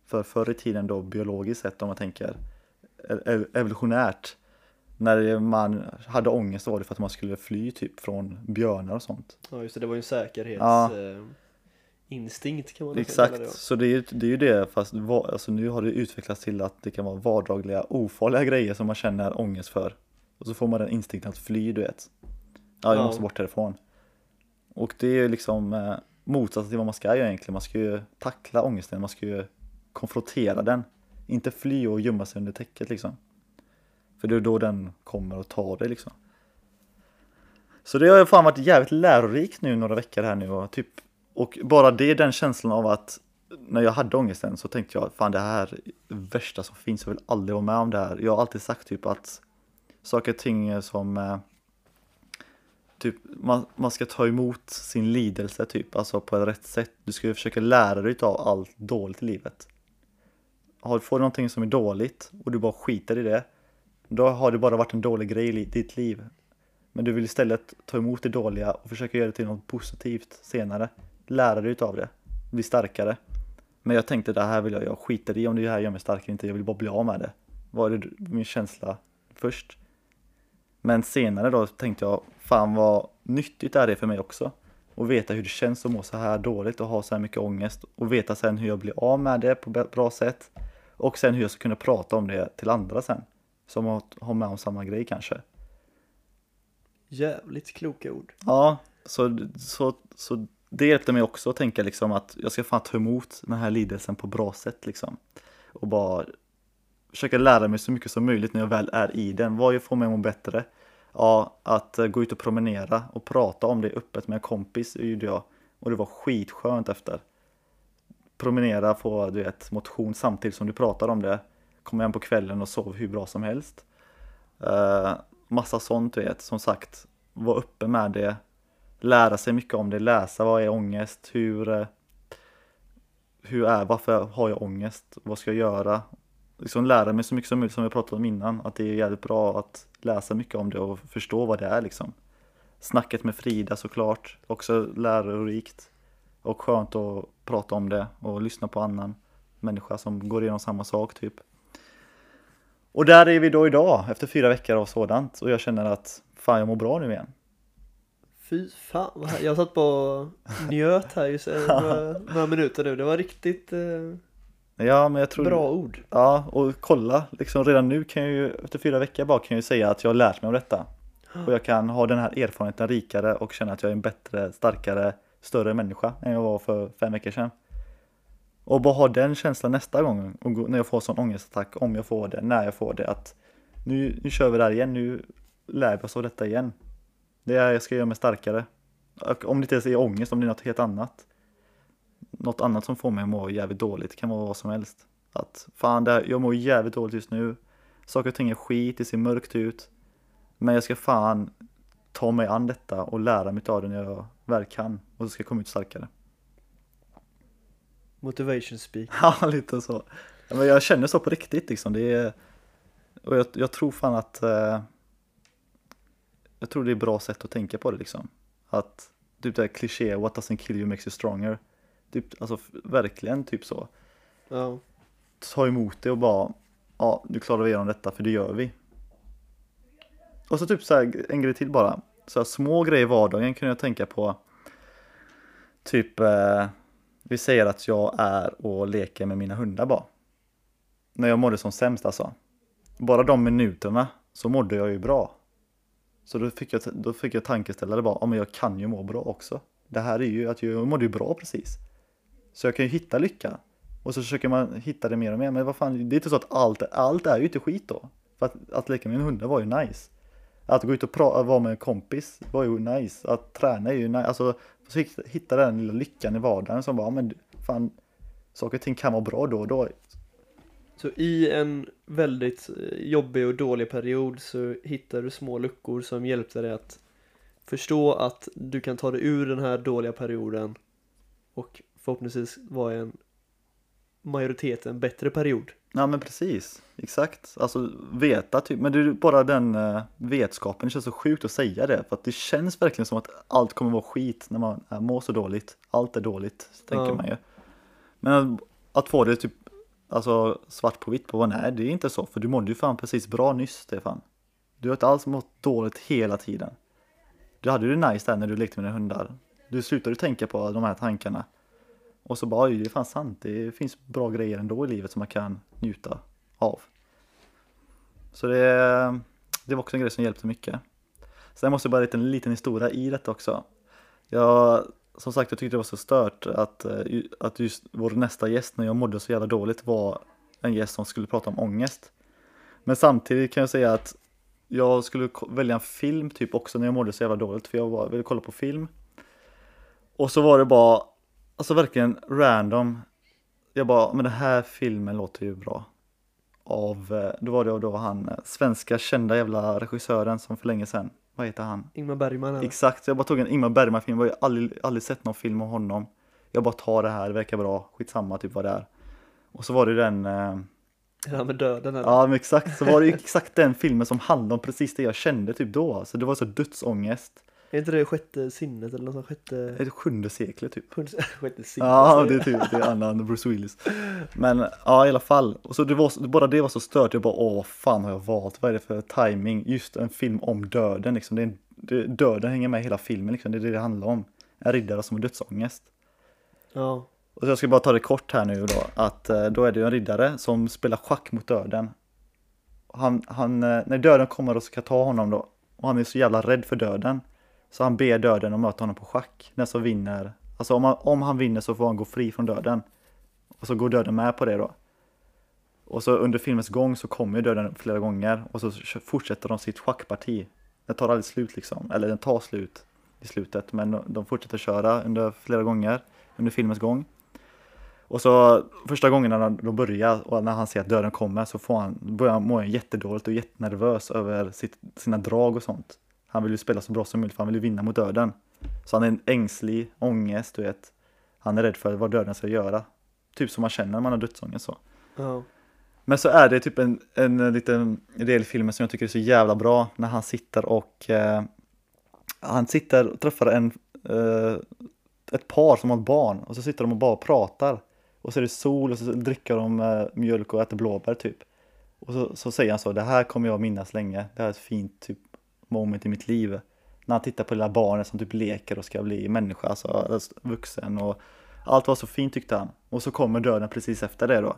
[SPEAKER 2] För förr i tiden då biologiskt sett om man tänker e- e- evolutionärt när man hade ångest var det för att man skulle fly typ från björnar och sånt.
[SPEAKER 1] Ja just det, det var ju en säkerhets...
[SPEAKER 2] Ja.
[SPEAKER 1] Eh, kan man kalla
[SPEAKER 2] Exakt,
[SPEAKER 1] det.
[SPEAKER 2] så det är ju det, är ju det fast alltså, nu har det utvecklats till att det kan vara vardagliga ofarliga grejer som man känner ångest för. Och så får man den instinkten att fly du vet. Ja, jag
[SPEAKER 1] Ja.
[SPEAKER 2] måste bort härifrån. Och det är ju liksom eh, motsatsen till vad man ska göra egentligen. Man ska ju tackla ångesten, man ska ju konfrontera den. Inte fly och gömma sig under täcket liksom. För det är då den kommer och tar dig liksom. Så det har ju fan varit jävligt lärorikt nu några veckor här nu och typ och bara det, den känslan av att när jag hade ångesten så tänkte jag fan det här är det värsta som finns, jag vill aldrig vara med om det här. Jag har alltid sagt typ att saker och ting som eh, typ man, man ska ta emot sin lidelse typ, alltså på ett rätt sätt. Du ska ju försöka lära dig av allt dåligt i livet. Har, får du någonting som är dåligt och du bara skiter i det, då har det bara varit en dålig grej i ditt liv. Men du vill istället ta emot det dåliga och försöka göra det till något positivt senare. Lära dig utav det, bli starkare. Men jag tänkte det här vill jag, jag skiter i om det här gör mig starkare inte, jag vill bara bli av med det. Var det min känsla först. Men senare då tänkte jag, fan vad nyttigt är det för mig också. Och veta hur det känns att må så här dåligt och ha så här mycket ångest. Och veta sen hur jag blir av med det på ett bra sätt. Och sen hur jag ska kunna prata om det till andra sen. Som har, har med om samma grej kanske.
[SPEAKER 1] Jävligt kloka ord.
[SPEAKER 2] Ja, så, så, så det hjälpte mig också att tänka liksom att jag ska fan ta emot den här lidelsen på bra sätt liksom. Och bara försöka lära mig så mycket som möjligt när jag väl är i den. Vad får mig att må bättre? Ja, att eh, gå ut och promenera och prata om det öppet med en kompis gjorde jag. Och det var skitskönt efter. Promenera, få du vet, motion samtidigt som du pratar om det. Kom hem på kvällen och sov hur bra som helst. Uh, massa sånt du vet, som sagt. Vara uppe med det. Lära sig mycket om det, läsa vad är ångest, hur, eh, hur är, varför har jag ångest, vad ska jag göra? Liksom lära mig så mycket som möjligt som vi pratade om innan, att det är jävligt bra att läsa mycket om det och förstå vad det är liksom. Snacket med Frida såklart, också lärorikt och skönt att prata om det och lyssna på annan människa som går igenom samma sak typ. Och där är vi då idag efter fyra veckor av sådant och jag känner att fan jag mår bra nu igen.
[SPEAKER 1] Fy fan. Jag satt på och njöt här just några, några minuter nu. Det var riktigt eh,
[SPEAKER 2] Ja, men jag tror...
[SPEAKER 1] bra ord.
[SPEAKER 2] Ja, och kolla, liksom redan nu kan jag ju, efter fyra veckor bara kan jag ju säga att jag har lärt mig om detta. Och jag kan ha den här erfarenheten rikare och känna att jag är en bättre, starkare, större människa än jag var för fem veckor sedan. Och bara ha den känslan nästa gång och gå- när jag får sån ångestattack, om jag får det, när jag får det, att nu, nu kör vi där igen, nu lär vi oss av detta igen. Det är, jag ska göra mig starkare. Och om det inte ens är ångest, om det är något helt annat. Något annat som får mig att må jävligt dåligt, det kan vara vad som helst. Att fan, det här, jag mår jävligt dåligt just nu. Saker och ting är skit, det ser mörkt ut. Men jag ska fan ta mig an detta och lära mig av det när jag väl kan. Och så ska jag komma ut starkare.
[SPEAKER 1] Motivation speak.
[SPEAKER 2] Ja, lite så. Men jag känner så på riktigt liksom. Det är, och jag, jag tror fan att eh, jag tror det är ett bra sätt att tänka på det liksom. Att typ det här kliché, what doesn't kill you makes you stronger. Typ, alltså verkligen typ så.
[SPEAKER 1] Ja.
[SPEAKER 2] Ta emot det och bara, ja nu klarar vi igenom detta för det gör vi. Och så typ så här, en grej till bara. Så här, små grejer i vardagen kunde jag tänka på. Typ, eh, vi säger att jag är och leker med mina hundar bara. När jag mådde som sämst alltså. Bara de minuterna så mådde jag ju bra. Så då fick jag, då fick jag tankeställare bara, ja men jag kan ju må bra också. Det här är ju att jag mådde ju bra precis. Så jag kan ju hitta lycka. Och så försöker man hitta det mer och mer. Men vad fan, det är inte så att allt, allt är ju inte skit då. För att, att leka med en hund var ju nice. Att gå ut och pra- vara med en kompis var ju nice. Att träna är ju nice. Alltså, så hitta- den lilla lyckan i vardagen som bara, ja, men fan, saker och ting kan vara bra då och då.
[SPEAKER 1] Så i en väldigt eh, jobbig och dålig period så hittar du små luckor som hjälpte dig att förstå att du kan ta dig ur den här dåliga perioden och förhoppningsvis vara i en majoritet en bättre period.
[SPEAKER 2] Ja men precis, exakt. Alltså veta typ, men det är bara den eh, vetskapen, det känns så sjukt att säga det. För att det känns verkligen som att allt kommer vara skit när man äh, mår så dåligt. Allt är dåligt, tänker
[SPEAKER 1] Ja.
[SPEAKER 2] man ju. Men att, att få det typ, alltså svart på vitt på vad nej, det är inte så. För du mådde ju fan precis bra nyss, Stefan. Du har inte alls mått dåligt hela tiden. Du hade ju det nice där när du lekte med dina hundar. Du slutade tänka på de här tankarna. Och så bara, oj, det är fan sant. Det finns bra grejer ändå i livet som man kan njuta av. Så det, det var också en grej som hjälpte mycket. Sen måste jag bara berätta en liten historia i detta också. Jag, som sagt, jag tyckte det var så stört att, eh, att just vår nästa gäst, när jag mådde så jävla dåligt, var en gäst som skulle prata om ångest. Men samtidigt kan jag säga att jag skulle välja en film typ också när jag mådde så jävla dåligt, för jag ville kolla på film. Och så var det bara, alltså verkligen random. Jag bara, men den här filmen låter ju bra. Av, eh, då var det då han, eh, svenska kända jävla regissören som för länge sedan, vad heter han?
[SPEAKER 1] Ingmar Bergman här.
[SPEAKER 2] Exakt, jag bara tog en Ingmar Bergman-film, jag har ju aldrig, aldrig sett någon film om honom. Jag bara tar det här, det verkar bra, skitsamma typ vad det är. Och så var det den, eh,
[SPEAKER 1] här med döden eller?
[SPEAKER 2] ja men exakt, så var det ju exakt den filmen som handlade om precis det jag kände typ då. Så det var så dödsångest.
[SPEAKER 1] Är inte det sjätte sinnet eller något sånt? Sjätte...
[SPEAKER 2] Det sjunde seklet typ.
[SPEAKER 1] sjätte sinnet?
[SPEAKER 2] Ja, det är typ, det är annan Bruce Willis. Men ja, i alla fall. Och så det var, bara det var så stört. Jag bara, åh, vad fan har jag valt? Vad är det för timing? Just en film om döden liksom. Det är, det, döden hänger med i hela filmen liksom. Det är det det handlar om. En riddare som har dödsångest.
[SPEAKER 1] Ja.
[SPEAKER 2] Och så jag ska bara ta det kort här nu då. Att eh, då är det ju en riddare som spelar schack mot döden. Han, han, eh, när döden kommer och ska ta honom då. Och han är så jävla rädd för döden. Så han ber döden att möta honom på schack. Den som vinner. Alltså om han, om han vinner så får han gå fri från döden. Och så går döden med på det då. Och så under filmens gång så kommer ju döden flera gånger. Och så fortsätter de sitt schackparti. Den tar aldrig slut liksom. Eller den tar slut i slutet. Men de- de fortsätter köra under flera gånger under filmens gång. Och så första gången när de börjar och när han ser att döden kommer så får han, börjar han må jättedåligt och jättenervös över sitt, sina drag och sånt. Han vill ju spela så bra som möjligt för han vill ju vinna mot döden. Så han är en ängslig, ångest, du vet. Han är rädd för vad döden ska göra. Typ som man känner när man har dödsångest så.
[SPEAKER 1] Ja.
[SPEAKER 2] Men så är det typ en, en liten del i filmen som jag tycker är så jävla bra när han sitter och eh, han sitter och träffar en, eh, ett par som har ett barn och så sitter de och bara pratar. Och så är det sol och så dricker de eh, mjölk och äter blåbär typ. Och så, så säger han så, det här kommer jag minnas länge. Det här är ett fint typ moment i mitt liv. när han tittar på lilla barnet som typ leker och ska bli människa, alltså, alltså vuxen och allt var så fint tyckte han. Och så kommer döden precis efter det då.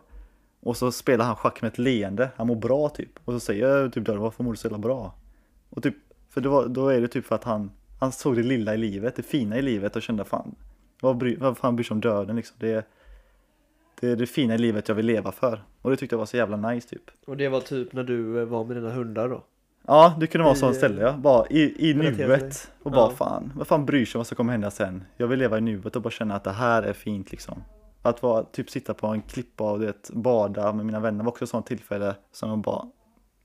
[SPEAKER 2] Och så spelar han schack med ett leende, han mår bra typ. Och så säger typ döden, varför mår du så jävla bra? Och typ, för det var, då är det typ för att han, han såg det lilla i livet, det fina i livet och kände fan, vad, bry, vad fan bryr sig om döden liksom? Det, det är det fina i livet jag vill leva för. Och det tyckte jag var så jävla nice typ.
[SPEAKER 1] Och det var typ när du eh, var med dina hundar då?
[SPEAKER 2] Ja, det kunde vara
[SPEAKER 1] I,
[SPEAKER 2] så ställe ja. Bara i, i nuet. Och bara
[SPEAKER 1] Ja.
[SPEAKER 2] fan, vad fan bryr sig vad som kommer hända sen? Jag vill leva i nuet och bara känna att det här är fint liksom. Att vara, typ sitta på en klippa och det, bada med mina vänner var också ett sånt tillfälle som jag bara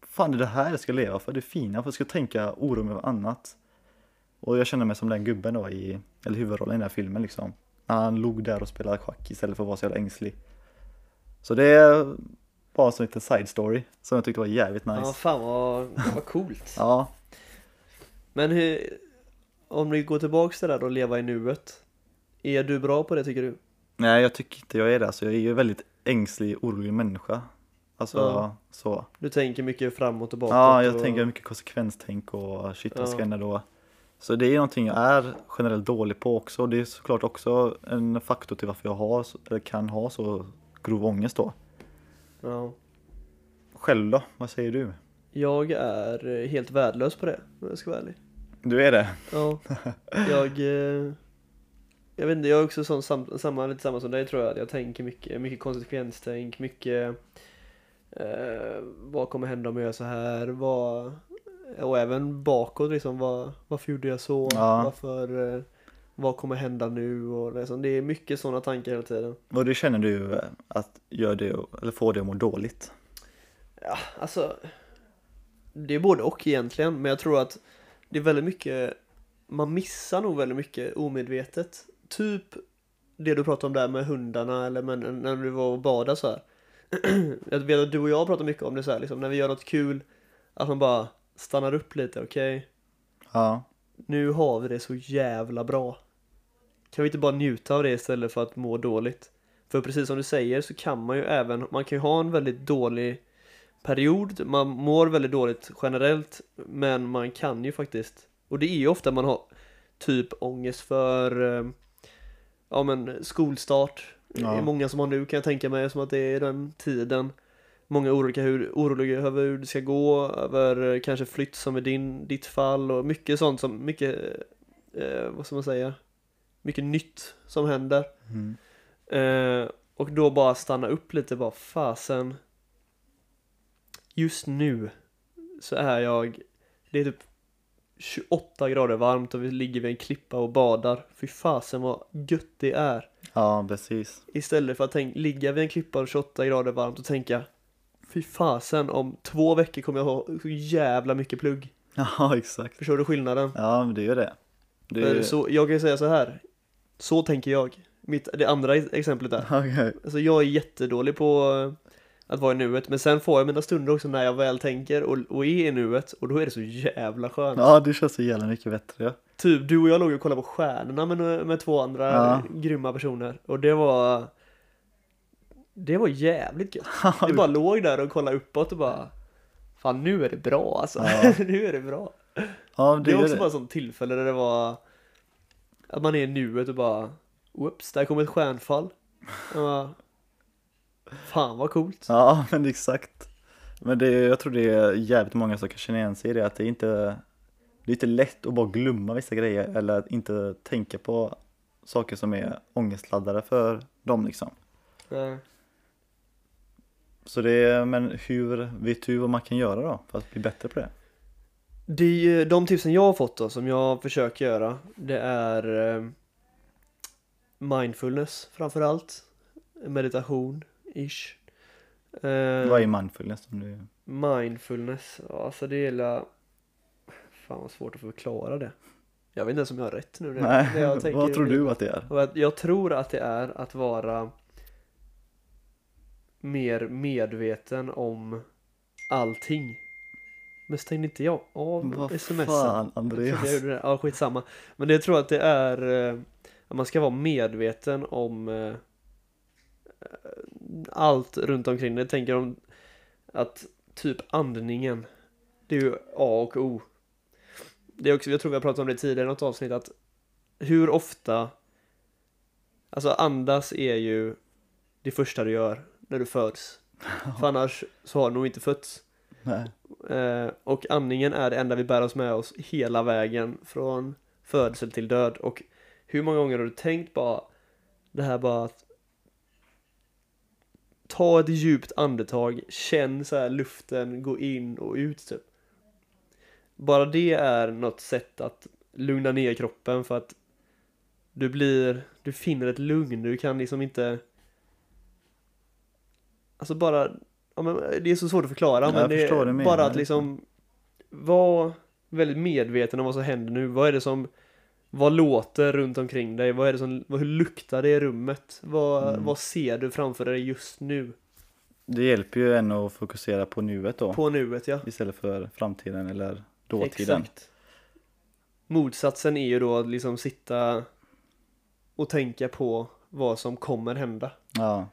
[SPEAKER 2] Fan det är det här jag ska leva för, det är fina, för jag ska tänka oro med annat. Och jag känner mig som den gubben då i, eller huvudrollen i den här filmen liksom. När han log där och spelade schack istället för att vara så jävla ängslig. Så det bara en sån liten side story som jag tyckte var jävligt nice.
[SPEAKER 1] Ja, fan vad, vad coolt.
[SPEAKER 2] Ja,
[SPEAKER 1] Men hur, om vi går tillbaks till det där och leva i nuet. Är du bra på det tycker du?
[SPEAKER 2] nej jag tycker inte jag är det. Alltså, jag är ju en väldigt ängslig, orolig människa. Alltså
[SPEAKER 1] Ja.
[SPEAKER 2] så.
[SPEAKER 1] Du tänker mycket framåt och bakåt?
[SPEAKER 2] Ja, jag
[SPEAKER 1] och...
[SPEAKER 2] tänker mycket konsekvenstänk och shit vad ska hända då? Så det är någonting jag är generellt dålig på också. Det är såklart också en faktor till varför jag har, eller kan ha så grov ångest då.
[SPEAKER 1] Ja.
[SPEAKER 2] Själv då? Vad säger du?
[SPEAKER 1] Jag är eh, helt värdelös på det, om jag ska vara ärlig.
[SPEAKER 2] Du är det?
[SPEAKER 1] Ja. Jag... Eh... Jag vet inte, jag är också sån, sam, samma, lite samma som dig tror jag. Jag tänker mycket, mycket konsekvenstänk, mycket... Eh, vad kommer hända om jag gör så här? Vad... Och även bakåt liksom, vad, varför gjorde jag så?
[SPEAKER 2] Ja.
[SPEAKER 1] Varför... Eh, vad kommer hända nu? Och liksom, det är mycket sådana tankar hela tiden.
[SPEAKER 2] Och det känner du eh, att gör det, eller får det att må dåligt?
[SPEAKER 1] Ja, alltså Det är både och egentligen, men jag tror att det är väldigt mycket Man missar nog väldigt mycket omedvetet Typ det du pratade om där med hundarna eller med, när du var och badade så här. Jag vet att du och jag pratar mycket om det så här, liksom, när vi gör något kul Att man bara stannar upp lite, okej
[SPEAKER 2] Ja,
[SPEAKER 1] Nu har vi det så jävla bra Kan vi inte bara njuta av det istället för att må dåligt? För precis som du säger så kan man ju även, man kan ju ha en väldigt dålig period, man mår väldigt dåligt generellt Men man kan ju faktiskt, och det är ju ofta man har typ ångest för eh, Ja men skolstart Det
[SPEAKER 2] Ja.
[SPEAKER 1] är många som har nu kan jag tänka mig som att det är den tiden Många oroliga, hur, oroliga över hur det ska gå, över kanske flytt som i din, ditt fall och mycket sånt som, mycket, eh, vad ska man säga, mycket nytt som händer.
[SPEAKER 2] mm.
[SPEAKER 1] Eh, och då bara stanna upp lite, bara fasen. Just nu så är jag, det är typ 28 grader varmt och vi ligger vid en klippa och badar. Fy fasen vad gött det är.
[SPEAKER 2] ja precis.
[SPEAKER 1] Istället för att tänk, ligga vid en klippa och 28 grader varmt och tänka Fy fasen, om två veckor kommer jag ha så jävla mycket plugg.
[SPEAKER 2] Ja, exakt.
[SPEAKER 1] Förstår du skillnaden?
[SPEAKER 2] Ja, men det är ju det. det är...
[SPEAKER 1] Så, jag kan ju säga så här. Så tänker jag. Mitt, det andra exemplet där.
[SPEAKER 2] Okej.
[SPEAKER 1] Alltså jag är jättedålig på eh, att vara i nuet. Men sen får jag mina stunder också när jag väl tänker och, och är i nuet. Och då är det så jävla skönt.
[SPEAKER 2] Ja, det känns så jävla mycket bättre. Ja.
[SPEAKER 1] Typ du och jag låg och kollade på stjärnorna med, med två andra
[SPEAKER 2] Ja.
[SPEAKER 1] grymma personer. Och det var... Det var jävligt gött. Vi bara låg där och kollade uppåt och bara Fan nu är det bra alltså.
[SPEAKER 2] Ja.
[SPEAKER 1] nu är det bra.
[SPEAKER 2] Ja,
[SPEAKER 1] Det
[SPEAKER 2] det
[SPEAKER 1] är
[SPEAKER 2] är
[SPEAKER 1] också
[SPEAKER 2] det.
[SPEAKER 1] bara sånt tillfälle där det var Att man är i nuet och bara Whoops, där kom ett stjärnfall. Bara, Fan vad coolt.
[SPEAKER 2] Ja, men exakt. Men det, jag tror det är jävligt många som kan känna igen sig i det, att det är inte Det är inte lätt att bara glömma vissa grejer eller att inte tänka på saker som är ångestladdade för dem liksom.
[SPEAKER 1] Nej.
[SPEAKER 2] Så det är, men hur, vet du vad man kan göra då för att bli bättre på det?
[SPEAKER 1] Det är de tipsen jag har fått då, som jag försöker göra, det är eh, mindfulness framför allt. Meditation, ish. Eh,
[SPEAKER 2] Vad är mindfulness? Om du...
[SPEAKER 1] Mindfulness, alltså det gäller Fan vad svårt att förklara det. Jag vet inte ens om jag har rätt nu. Det,
[SPEAKER 2] Nej,
[SPEAKER 1] det jag tänker
[SPEAKER 2] vad tror du att det är?
[SPEAKER 1] Jag tror att det är att vara mer medveten om allting. Men stängde inte jag av
[SPEAKER 2] Vad
[SPEAKER 1] smsen?
[SPEAKER 2] fan Andreas?
[SPEAKER 1] jag gjorde det. Ja, skitsamma. Men det jag tror att det är eh, att man ska vara medveten om eh, allt runt omkring det. Jag tänker om att typ andningen, det är ju A och O. det är också, jag tror vi har pratat om det tidigare i något avsnitt, att hur ofta, alltså andas är ju det första du gör när du föds. För annars så har du nog inte fötts.
[SPEAKER 2] Nej.
[SPEAKER 1] Eh, och andningen är det enda vi bär oss med oss hela vägen från födsel till död. Och hur många gånger har du tänkt bara det här bara att ta ett djupt andetag, känn så här luften gå in och ut typ. Bara det är något sätt att lugna ner kroppen för att du blir, du finner ett lugn, du kan liksom inte Alltså bara, ja, men det är så svårt att förklara men det är
[SPEAKER 2] du
[SPEAKER 1] bara att liksom vara väldigt medveten om vad som händer nu. Vad är det som, vad låter runt omkring dig? Vad är det som, hur luktar det i rummet? Vad,
[SPEAKER 2] Mm.
[SPEAKER 1] vad ser du framför dig just nu?
[SPEAKER 2] Det hjälper ju en att fokusera på nuet då.
[SPEAKER 1] På nuet ja.
[SPEAKER 2] Istället för framtiden eller dåtiden.
[SPEAKER 1] Exakt. Motsatsen är ju då att liksom sitta och tänka på vad som kommer hända.
[SPEAKER 2] Ja,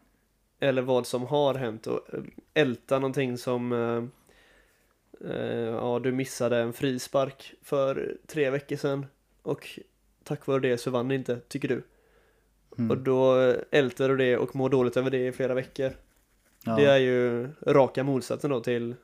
[SPEAKER 1] Eller vad som har hänt och eh, älta någonting som eh, eh, Ja, du missade en frispark för tre veckor sedan och tack vare det så vann ni inte, tycker du.
[SPEAKER 2] mm.
[SPEAKER 1] Och då ältar du det och mår dåligt över det i flera veckor.
[SPEAKER 2] ja.
[SPEAKER 1] Det är ju raka motsatsen då till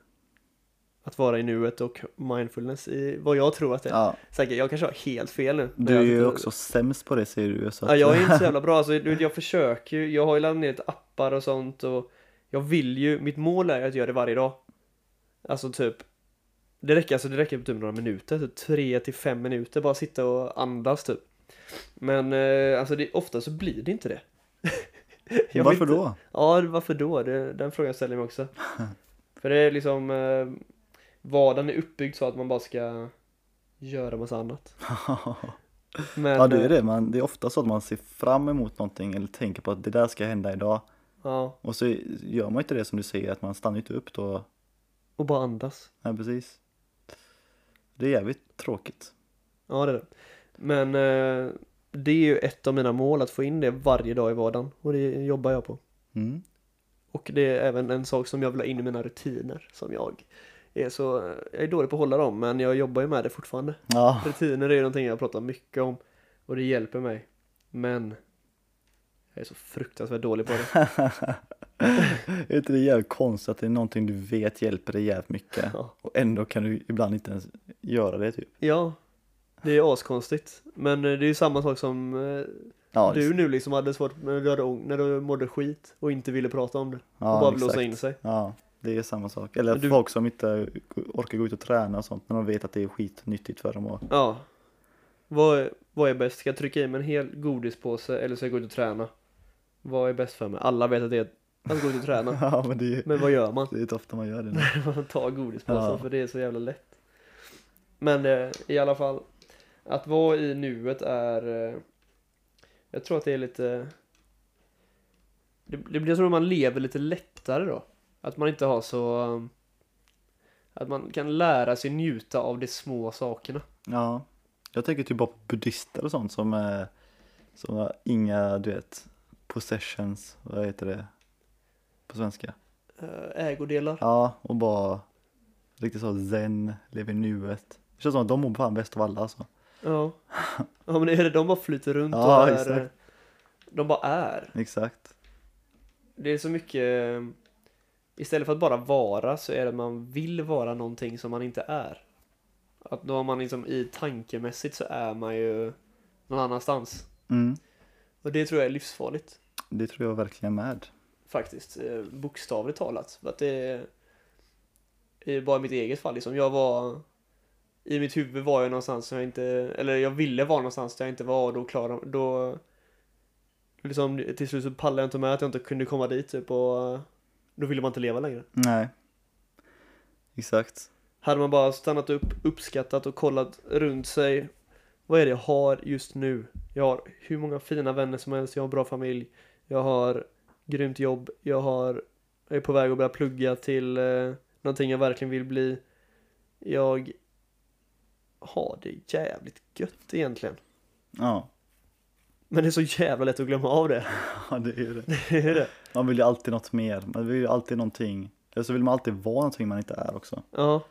[SPEAKER 1] att vara i nuet och mindfulness i vad jag tror att det är.
[SPEAKER 2] ja.
[SPEAKER 1] Säkert, jag kanske har helt fel nu.
[SPEAKER 2] Du är ju också sämst på det säger du så
[SPEAKER 1] Ja, jag är inte så jävla bra. Alltså, jag försöker ju. Jag har ju laddat ner lite appar och sånt och jag vill ju, mitt mål är att göra det varje dag. Alltså typ, det räcker alltså, det räcker typ några minuter, typ tre till fem minuter, bara sitta och andas typ. Men eh, alltså det, ofta så blir det inte det.
[SPEAKER 2] Varför
[SPEAKER 1] inte-
[SPEAKER 2] då?
[SPEAKER 1] Ja, varför då? Det, den frågan ställer jag mig också. För det är liksom, eh, vardagen är uppbyggd så att man bara ska göra massa annat. Men,
[SPEAKER 2] ja det är
[SPEAKER 1] eh,
[SPEAKER 2] det, man, det är ofta så att man ser fram emot någonting eller tänker på att det där ska hända idag
[SPEAKER 1] Ja,
[SPEAKER 2] och så gör man inte det som du säger, att man stannar inte upp då.
[SPEAKER 1] och bara andas.
[SPEAKER 2] Nej precis. Det är jävligt tråkigt.
[SPEAKER 1] Ja, det är det. Men eh, det är ju ett av mina mål att få in det varje dag i vardagen och det jobbar jag på.
[SPEAKER 2] Mm.
[SPEAKER 1] Och det är även en sak som jag vill ha in i mina rutiner som jag är så, jag är dålig på att hålla dem men jag jobbar ju med det fortfarande.
[SPEAKER 2] Ja,
[SPEAKER 1] Rutiner är ju någonting jag pratar mycket om och det hjälper mig. Men jag är så fruktansvärt dålig på det.
[SPEAKER 2] är inte det jävligt konstigt att det är någonting du vet hjälper dig jävligt mycket
[SPEAKER 1] Ja.
[SPEAKER 2] och ändå kan du ibland inte ens göra det typ.
[SPEAKER 1] Ja, det är askonstigt. Men eh, det är ju samma sak som eh,
[SPEAKER 2] Ja,
[SPEAKER 1] du nu liksom hade svårt när du, hade, när du mådde skit och inte ville prata om det.
[SPEAKER 2] ja,
[SPEAKER 1] och bara
[SPEAKER 2] exakt.
[SPEAKER 1] blåsa in sig.
[SPEAKER 2] Ja, det är samma sak. Eller
[SPEAKER 1] du-
[SPEAKER 2] folk som inte orkar gå ut och träna och sånt, men de vet att det är skitnyttigt för dem. Och...
[SPEAKER 1] Ja. Vad är, vad är bäst? Ska jag trycka i mig en hel godispåse eller ska jag gå ut och träna? Vad är bäst för mig? Alla vet att det är att gå ut och träna.
[SPEAKER 2] Ja, men det är,
[SPEAKER 1] Men vad gör man?
[SPEAKER 2] det är inte ofta man gör det.
[SPEAKER 1] Man tar godispåsen
[SPEAKER 2] Ja.
[SPEAKER 1] för det är så jävla lätt. Men eh, i alla fall, att vara i nuet är... Eh, jag tror att det är lite... Det, det blir som att man lever lite lättare då. Att man inte har så... um, Att man kan lära sig njuta av de små sakerna.
[SPEAKER 2] Ja, jag tänker typ bara på buddhister och sånt som, är, som har inga, du vet, possessions, vad heter det på svenska?
[SPEAKER 1] Eh, ägodelar.
[SPEAKER 2] Ja, och bara riktigt så zen, lever i nuet. Det känns som att de mår fan bäst av alla alltså.
[SPEAKER 1] Ja. Ja men det är det, de bara flyter runt
[SPEAKER 2] Ja,
[SPEAKER 1] och är,
[SPEAKER 2] exakt.
[SPEAKER 1] De bara är.
[SPEAKER 2] Exakt.
[SPEAKER 1] Det är så mycket Istället för att bara vara så är det att man vill vara någonting som man inte är. Att då har man liksom i tankemässigt så är man ju någon annanstans.
[SPEAKER 2] Mm,
[SPEAKER 1] Och det tror jag är livsfarligt.
[SPEAKER 2] det tror jag verkligen med.
[SPEAKER 1] Faktiskt. eh, Bokstavligt talat. För att det är i bara mitt eget fall liksom. Jag var i mitt huvud var jag någonstans som jag inte, eller jag ville vara någonstans där jag inte var och då klarade, då liksom till slut så pallade jag inte med att jag inte kunde komma dit typ och då ville man inte leva längre.
[SPEAKER 2] Nej. Exakt.
[SPEAKER 1] Hade man bara stannat upp, uppskattat och kollat runt sig. Vad är det jag har just nu? Jag har hur många fina vänner som helst, jag har en bra familj. Jag har grymt jobb, jag har jag är på väg att börja plugga till eh, någonting jag verkligen vill bli. Jag har det jävligt gött egentligen.
[SPEAKER 2] Ja,
[SPEAKER 1] Men det är så jävla lätt att glömma av det.
[SPEAKER 2] ja det är det.
[SPEAKER 1] Det är det.
[SPEAKER 2] Man vill ju alltid något mer. Man vill ju alltid någonting. Eller så vill man alltid vara någonting man inte är också.
[SPEAKER 1] Ja.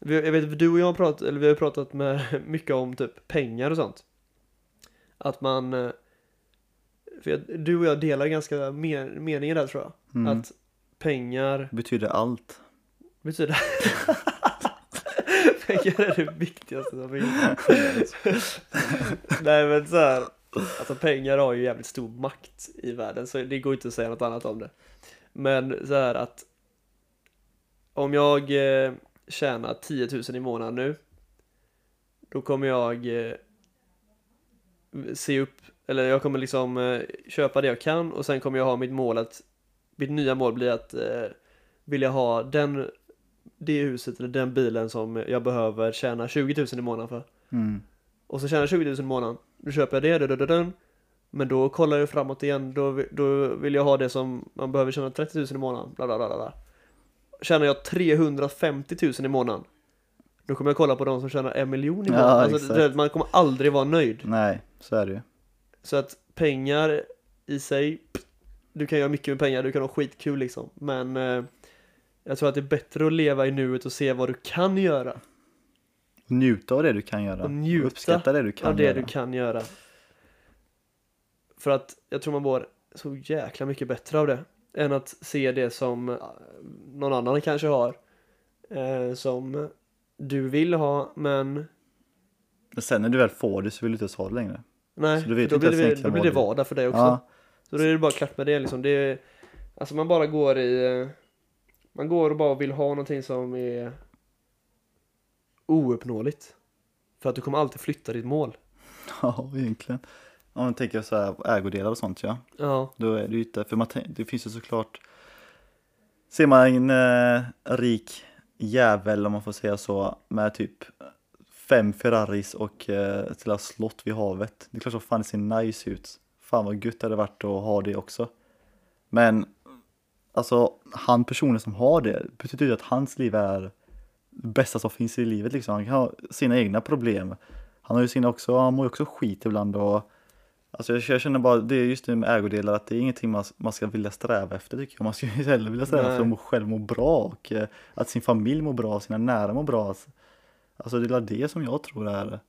[SPEAKER 1] Vi, jag vet, du och jag har pratat, eller vi har pratat med mycket om typ pengar och sånt. Att man, eh, för jag, du och jag delar ganska men, meningen där tror jag.
[SPEAKER 2] Mm.
[SPEAKER 1] Att pengar
[SPEAKER 2] Betyder allt.
[SPEAKER 1] betyder Pengar är det viktigaste som finns. Nej men så här, alltså pengar har ju jävligt stor makt i världen så det går inte att säga något annat om det. Men så här att om jag tjänar 10 000 i månaden nu då kommer jag eh, se upp, eller jag kommer liksom eh, köpa det jag kan och sen kommer jag ha mitt mål att mitt nya mål blir att eh, vilja ha den det huset eller den bilen som jag behöver tjäna 20 000 i månaden för.
[SPEAKER 2] Mm.
[SPEAKER 1] Och så tjänar jag 20 000 i månaden. Då köper jag det, dun, dun, dun, men då kollar jag framåt igen. Då, då vill jag ha det som man behöver tjäna 30 000 i månaden. Bla, bla, bla, bla. Tjänar jag 350 000 i månaden. Då kommer jag kolla på de som tjänar en miljon i
[SPEAKER 2] Ja,
[SPEAKER 1] månaden. alltså,
[SPEAKER 2] exakt.
[SPEAKER 1] det, man kommer aldrig vara nöjd.
[SPEAKER 2] Nej, så är det ju.
[SPEAKER 1] Så att pengar i sig, du kan göra mycket med pengar, du kan ha skitkul liksom. Men eh, jag tror att det är bättre att leva i nuet och se vad du kan göra.
[SPEAKER 2] Njuta av det du kan göra.
[SPEAKER 1] Och njuta
[SPEAKER 2] Uppskatta det du kan
[SPEAKER 1] av det
[SPEAKER 2] göra.
[SPEAKER 1] du kan göra. För att jag tror man mår så jäkla mycket bättre av det. Än att se det som eh, någon annan kanske har. Eh, som du vill ha, men
[SPEAKER 2] Men sen när du väl får det så vill du inte ens ha det längre.
[SPEAKER 1] nej,
[SPEAKER 2] Så du vet
[SPEAKER 1] då, blir det, då blir det vardag för dig också.
[SPEAKER 2] Ja,
[SPEAKER 1] Så då är det bara klart med det liksom. Det är, alltså man bara går i... eh, Man går och bara vill ha någonting som är ouppnåeligt. För att du kommer alltid flytta ditt mål.
[SPEAKER 2] ja egentligen. Om man tänker så här ägodelar och sånt ja.
[SPEAKER 1] Ja,
[SPEAKER 2] Då är det ju inte, för man, det finns ju såklart Ser man en eh, rik jävel om man får säga så med typ fem Ferraris och eh, ett lilla slott vid havet. Det är klart som fan det ser nice ut. Fan vad gött det hade varit att ha det också. Men alltså han personen som har det betyder ju att hans liv är bästa som finns i livet liksom. Han kan ha sina egna problem. Han har ju sina också, han mår ju också skit ibland och Alltså jag, jag känner bara, det är just det med ägodelar, att det är ingenting man, man ska vilja sträva efter tycker jag. Man ska ju hellre vilja sträva
[SPEAKER 1] Nej.
[SPEAKER 2] efter att må, själv må bra och eh, att sin familj mår bra, sina nära mår bra. Alltså det är det som jag tror är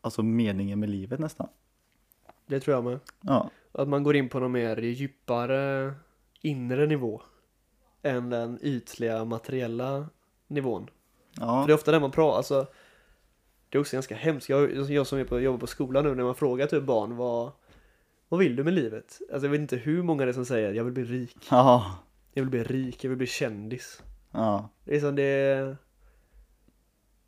[SPEAKER 2] Alltså meningen med livet nästan.
[SPEAKER 1] det tror jag med.
[SPEAKER 2] Ja,
[SPEAKER 1] Att man går in på någon mer djupare inre nivå. Än den ytliga materiella nivån.
[SPEAKER 2] ja,
[SPEAKER 1] För det är ofta det man pratar, alltså Det är också ganska hemskt, jag, jag som är på, jobbar på skolan nu när man frågar typ barn vad Vad vill du med livet? Alltså jag vet inte hur många det är som säger jag vill bli rik
[SPEAKER 2] ja,
[SPEAKER 1] Jag vill bli rik, jag vill bli kändis
[SPEAKER 2] ja,
[SPEAKER 1] Det är som det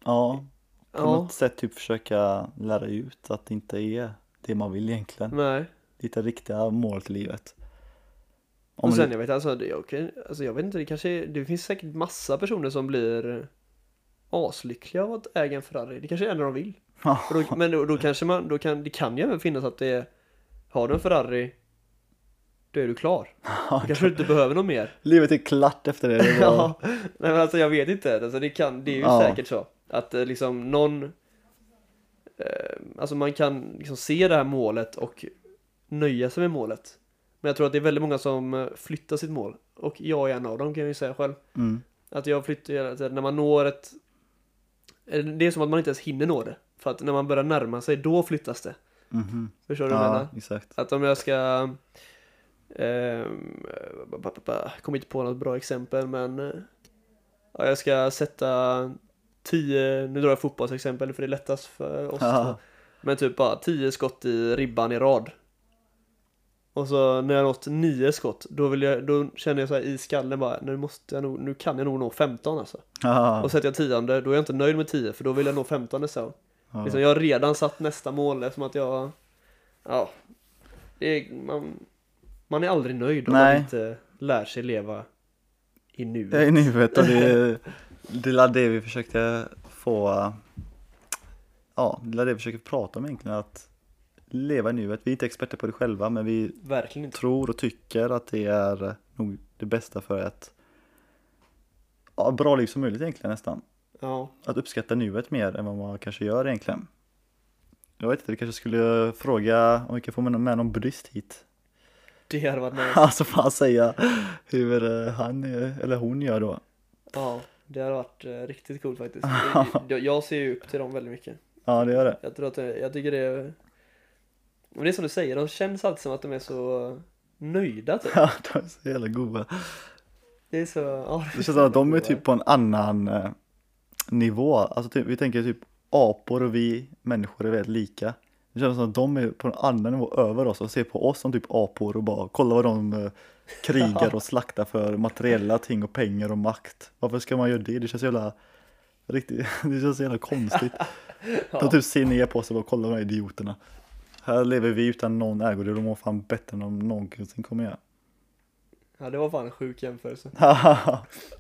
[SPEAKER 2] ja. På
[SPEAKER 1] Ja,
[SPEAKER 2] något sätt typ försöka lära ut att det inte är det man vill egentligen.
[SPEAKER 1] nej
[SPEAKER 2] Lite riktiga mål till livet. Om
[SPEAKER 1] Och sen
[SPEAKER 2] det-
[SPEAKER 1] jag vet alltså, det, kan- alltså jag vet inte, det kanske är, det finns säkert massa personer som blir aslyckliga av att äga en Ferrari. Det kanske är det de vill. Då, men då, då kanske man, då kan, det kan ju även finnas att det är, har du en Ferrari, då är du klar. Då kanske du inte behöver något mer.
[SPEAKER 2] Livet är klart efter det.
[SPEAKER 1] Ja, nej men alltså jag vet inte, alltså det kan, det är ju
[SPEAKER 2] Ja.
[SPEAKER 1] säkert så. Att eh, liksom någon, eh, alltså man kan liksom se det här målet och nöja sig med målet. Men jag tror att det är väldigt många som eh, flyttar sitt mål. Och jag är en av dem kan jag ju säga själv.
[SPEAKER 2] Mm.
[SPEAKER 1] Att jag flyttar när man når ett Det är som att man inte ens hinner nå det. För att när man börjar närma sig, då flyttas det.
[SPEAKER 2] Mhm.
[SPEAKER 1] Förstår du vad jag menar?
[SPEAKER 2] Ja, exakt.
[SPEAKER 1] Att om jag ska ba- Kommer inte på något bra exempel men eh, ja, Jag ska sätta 10, nu drar jag fotbollsexempel för det är lättast för oss. Men typ bara 10 skott i ribban i rad Och så när jag nått 9 skott Då, vill jag, då känner jag så här i skallen bara Nu måste jag nog, nu kan jag nog nå 15 alltså
[SPEAKER 2] Ja.
[SPEAKER 1] Och sätter jag tionde, då är jag inte nöjd med 10 för då vill jag nå 15 så
[SPEAKER 2] Ja.
[SPEAKER 1] Liksom, jag har redan satt nästa mål eftersom att jag Ja är, man, man är aldrig nöjd om man
[SPEAKER 2] Nej.
[SPEAKER 1] inte lär sig leva i nuet
[SPEAKER 2] i nuet och det det är det vi försökte få Ja, det är det vi försöker prata om egentligen att leva i nuet. Vi är inte experter på det själva men vi tror och tycker att det är nog det bästa för ett ja, bra liv som möjligt egentligen nästan.
[SPEAKER 1] Ja,
[SPEAKER 2] Att uppskatta nuet mer än vad man kanske gör egentligen. Jag vet inte, vi kanske skulle fråga om vi kan få med någon, buddhist hit.
[SPEAKER 1] det hade varit nice
[SPEAKER 2] Alltså fan säga hur eh, han eh, eller hon gör då.
[SPEAKER 1] Ja, Det har varit eh, riktigt coolt faktiskt. jag, ser ju upp till dem väldigt mycket.
[SPEAKER 2] Ja, det gör det.
[SPEAKER 1] Jag tror att jag tycker det är Men det är som du säger, de känns alltid som att de är så nöjda typ.
[SPEAKER 2] Ja, de är så jävla goda.
[SPEAKER 1] Det är så, ja,
[SPEAKER 2] Det känns som att de är typ på en annan eh, nivå. Alltså typ, vi tänker typ apor och vi människor är väldigt lika. Det känns som att de är på en annan nivå över oss och ser på oss som typ apor och bara kolla vad de eh, krigar och slaktar för materiella ting och pengar och makt. Varför ska man göra det? Det känns jävla riktigt, det känns jävla konstigt. De typ ser ner på oss och bara kolla de här idioterna. Här lever vi utan någon ägo, det mår fan bättre än de någonsin kommer göra.
[SPEAKER 1] Ja det var fan en sjuk jämförelse.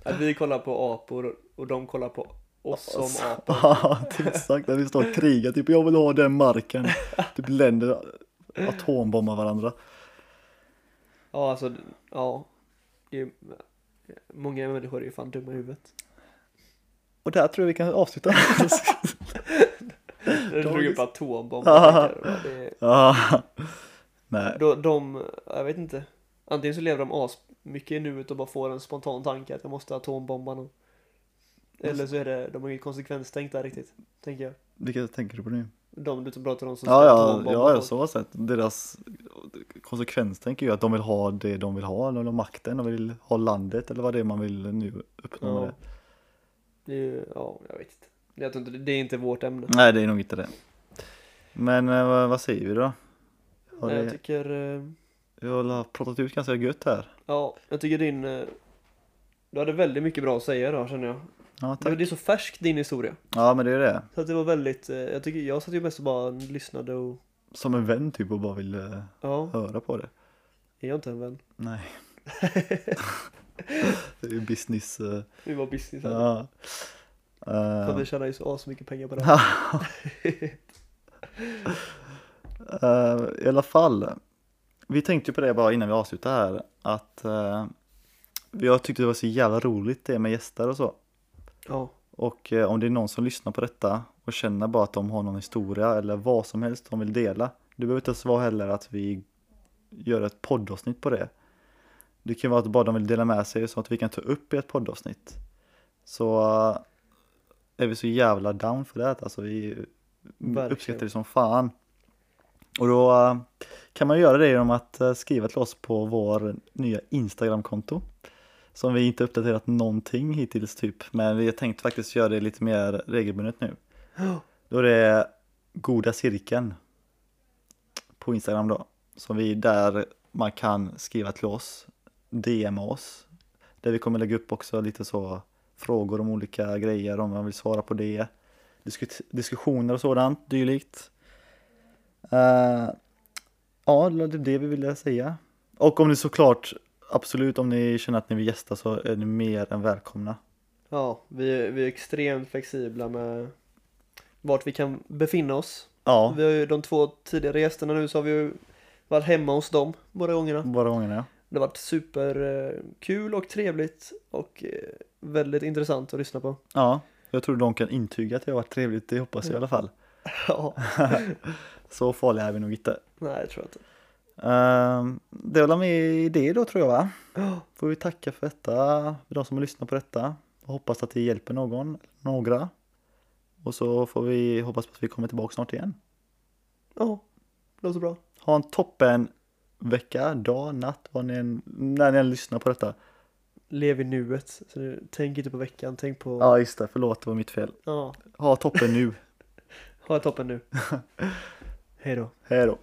[SPEAKER 1] Att vi kollar på apor och de kollar på oss som apor.
[SPEAKER 2] Ja, exakt. När vi står och krigar, typ jag vill ha den marken. Typ länder atombombar varandra.
[SPEAKER 1] Ja alltså, ja. Det är, många människor är ju fan dumma i huvudet.
[SPEAKER 2] Och där tror jag vi kan avsluta.
[SPEAKER 1] Du drog upp atombomber.
[SPEAKER 2] Ja.
[SPEAKER 1] det är-
[SPEAKER 2] ja. Nej,
[SPEAKER 1] de, jag vet inte. Antingen så lever de as mycket i nuet och bara får en spontan tanke att jag måste atombomba någon. Eller så är det, de har inget konsekvenstänk där riktigt. Tänker jag.
[SPEAKER 2] vilka tänker du på nu?
[SPEAKER 1] De du pratar om som
[SPEAKER 2] Ja, ja, ja,
[SPEAKER 1] folk.
[SPEAKER 2] så sett. Deras konsekvens tänker jag att de vill ha det de vill ha, de vill ha makten, de vill ha landet eller vad det är man vill nu uppnå med
[SPEAKER 1] Ja.
[SPEAKER 2] det.
[SPEAKER 1] Det är ju, ja, jag vet inte. Jag tror inte, det är inte vårt ämne.
[SPEAKER 2] Nej, det är nog inte det. Men eh, vad, vad säger vi då? Har
[SPEAKER 1] Nej, jag
[SPEAKER 2] det,
[SPEAKER 1] tycker, eh,
[SPEAKER 2] vi har pratat ut ganska gött här.
[SPEAKER 1] ja, jag tycker din, eh, du hade väldigt mycket bra att säga idag känner jag.
[SPEAKER 2] Ja,
[SPEAKER 1] Det,
[SPEAKER 2] tack.
[SPEAKER 1] det är så färskt din historia.
[SPEAKER 2] Ja, men det är det.
[SPEAKER 1] Så att det var väldigt, jag tycker, jag satt ju mest och bara lyssnade och,
[SPEAKER 2] Som en vän typ och bara vill eh,
[SPEAKER 1] ja,
[SPEAKER 2] höra på det.
[SPEAKER 1] är jag inte en vän?
[SPEAKER 2] Nej. det är ju business.
[SPEAKER 1] Vi var business här.
[SPEAKER 2] ja.
[SPEAKER 1] För
[SPEAKER 2] Eh,
[SPEAKER 1] vi tjänar ju så asmycket pengar på det här.
[SPEAKER 2] eh, I alla fall. Vi tänkte ju på det bara innan vi avslutar här. Att uh, jag tyckte det var så jävla roligt det med gäster och så.
[SPEAKER 1] Ja,
[SPEAKER 2] Och eh, om det är någon som lyssnar på detta och känner bara att de har någon historia eller vad som helst de vill dela. Det behöver inte ens vara heller att vi gör ett poddavsnitt på det. Det kan vara att bara de vill dela med sig så att vi kan ta upp i ett poddavsnitt. Så är vi så jävla down för det. Alltså vi
[SPEAKER 1] Verkligen.
[SPEAKER 2] uppskattar det som fan. Och då eh, kan man göra det genom att eh, skriva till oss på vår nya Instagram-konto. Som vi inte uppdaterat någonting hittills typ. Men vi har tänkt faktiskt göra det lite mer regelbundet nu. Då är det Goda Cirkeln på Instagram då. Som vi där man kan skriva till oss, DM oss. Där vi kommer lägga upp också lite så frågor om olika grejer om man vill svara på det. Diskut- diskussioner och sådant dylikt. Uh, ja, det är det vi ville säga. Och om ni såklart, absolut om ni känner att ni vill gästa så är ni mer än välkomna.
[SPEAKER 1] ja vi, är- vi är extremt flexibla med vart vi kan befinna oss.
[SPEAKER 2] Ja,
[SPEAKER 1] Vi har ju de två tidigare gästerna nu så har vi ju varit hemma hos dem båda gångerna.
[SPEAKER 2] bara gångerna ja.
[SPEAKER 1] Det har varit superkul och trevligt och eh, väldigt intressant att lyssna på.
[SPEAKER 2] Ja, jag tror de kan intyga att det har varit trevligt, det hoppas jag i alla fall.
[SPEAKER 1] Ja,
[SPEAKER 2] Så farliga är vi nog inte.
[SPEAKER 1] nej jag tror inte.
[SPEAKER 2] Ehm, det var med det då tror jag va? Får vi tacka för detta, för de som har lyssnat på detta. Och hoppas att det hjälper någon, några. Och så får vi hoppas på att vi kommer tillbaka snart igen.
[SPEAKER 1] ja, det låter bra.
[SPEAKER 2] Ha en toppen vecka, dag, natt, vad ni än, när ni än lyssnar på detta.
[SPEAKER 1] Lev i nuet. Så nu, tänk inte på veckan, tänk på...
[SPEAKER 2] Ja just det, förlåt det var mitt fel.
[SPEAKER 1] ja
[SPEAKER 2] Ha toppen nu.
[SPEAKER 1] ha toppen nu. Hej då.
[SPEAKER 2] Hej då.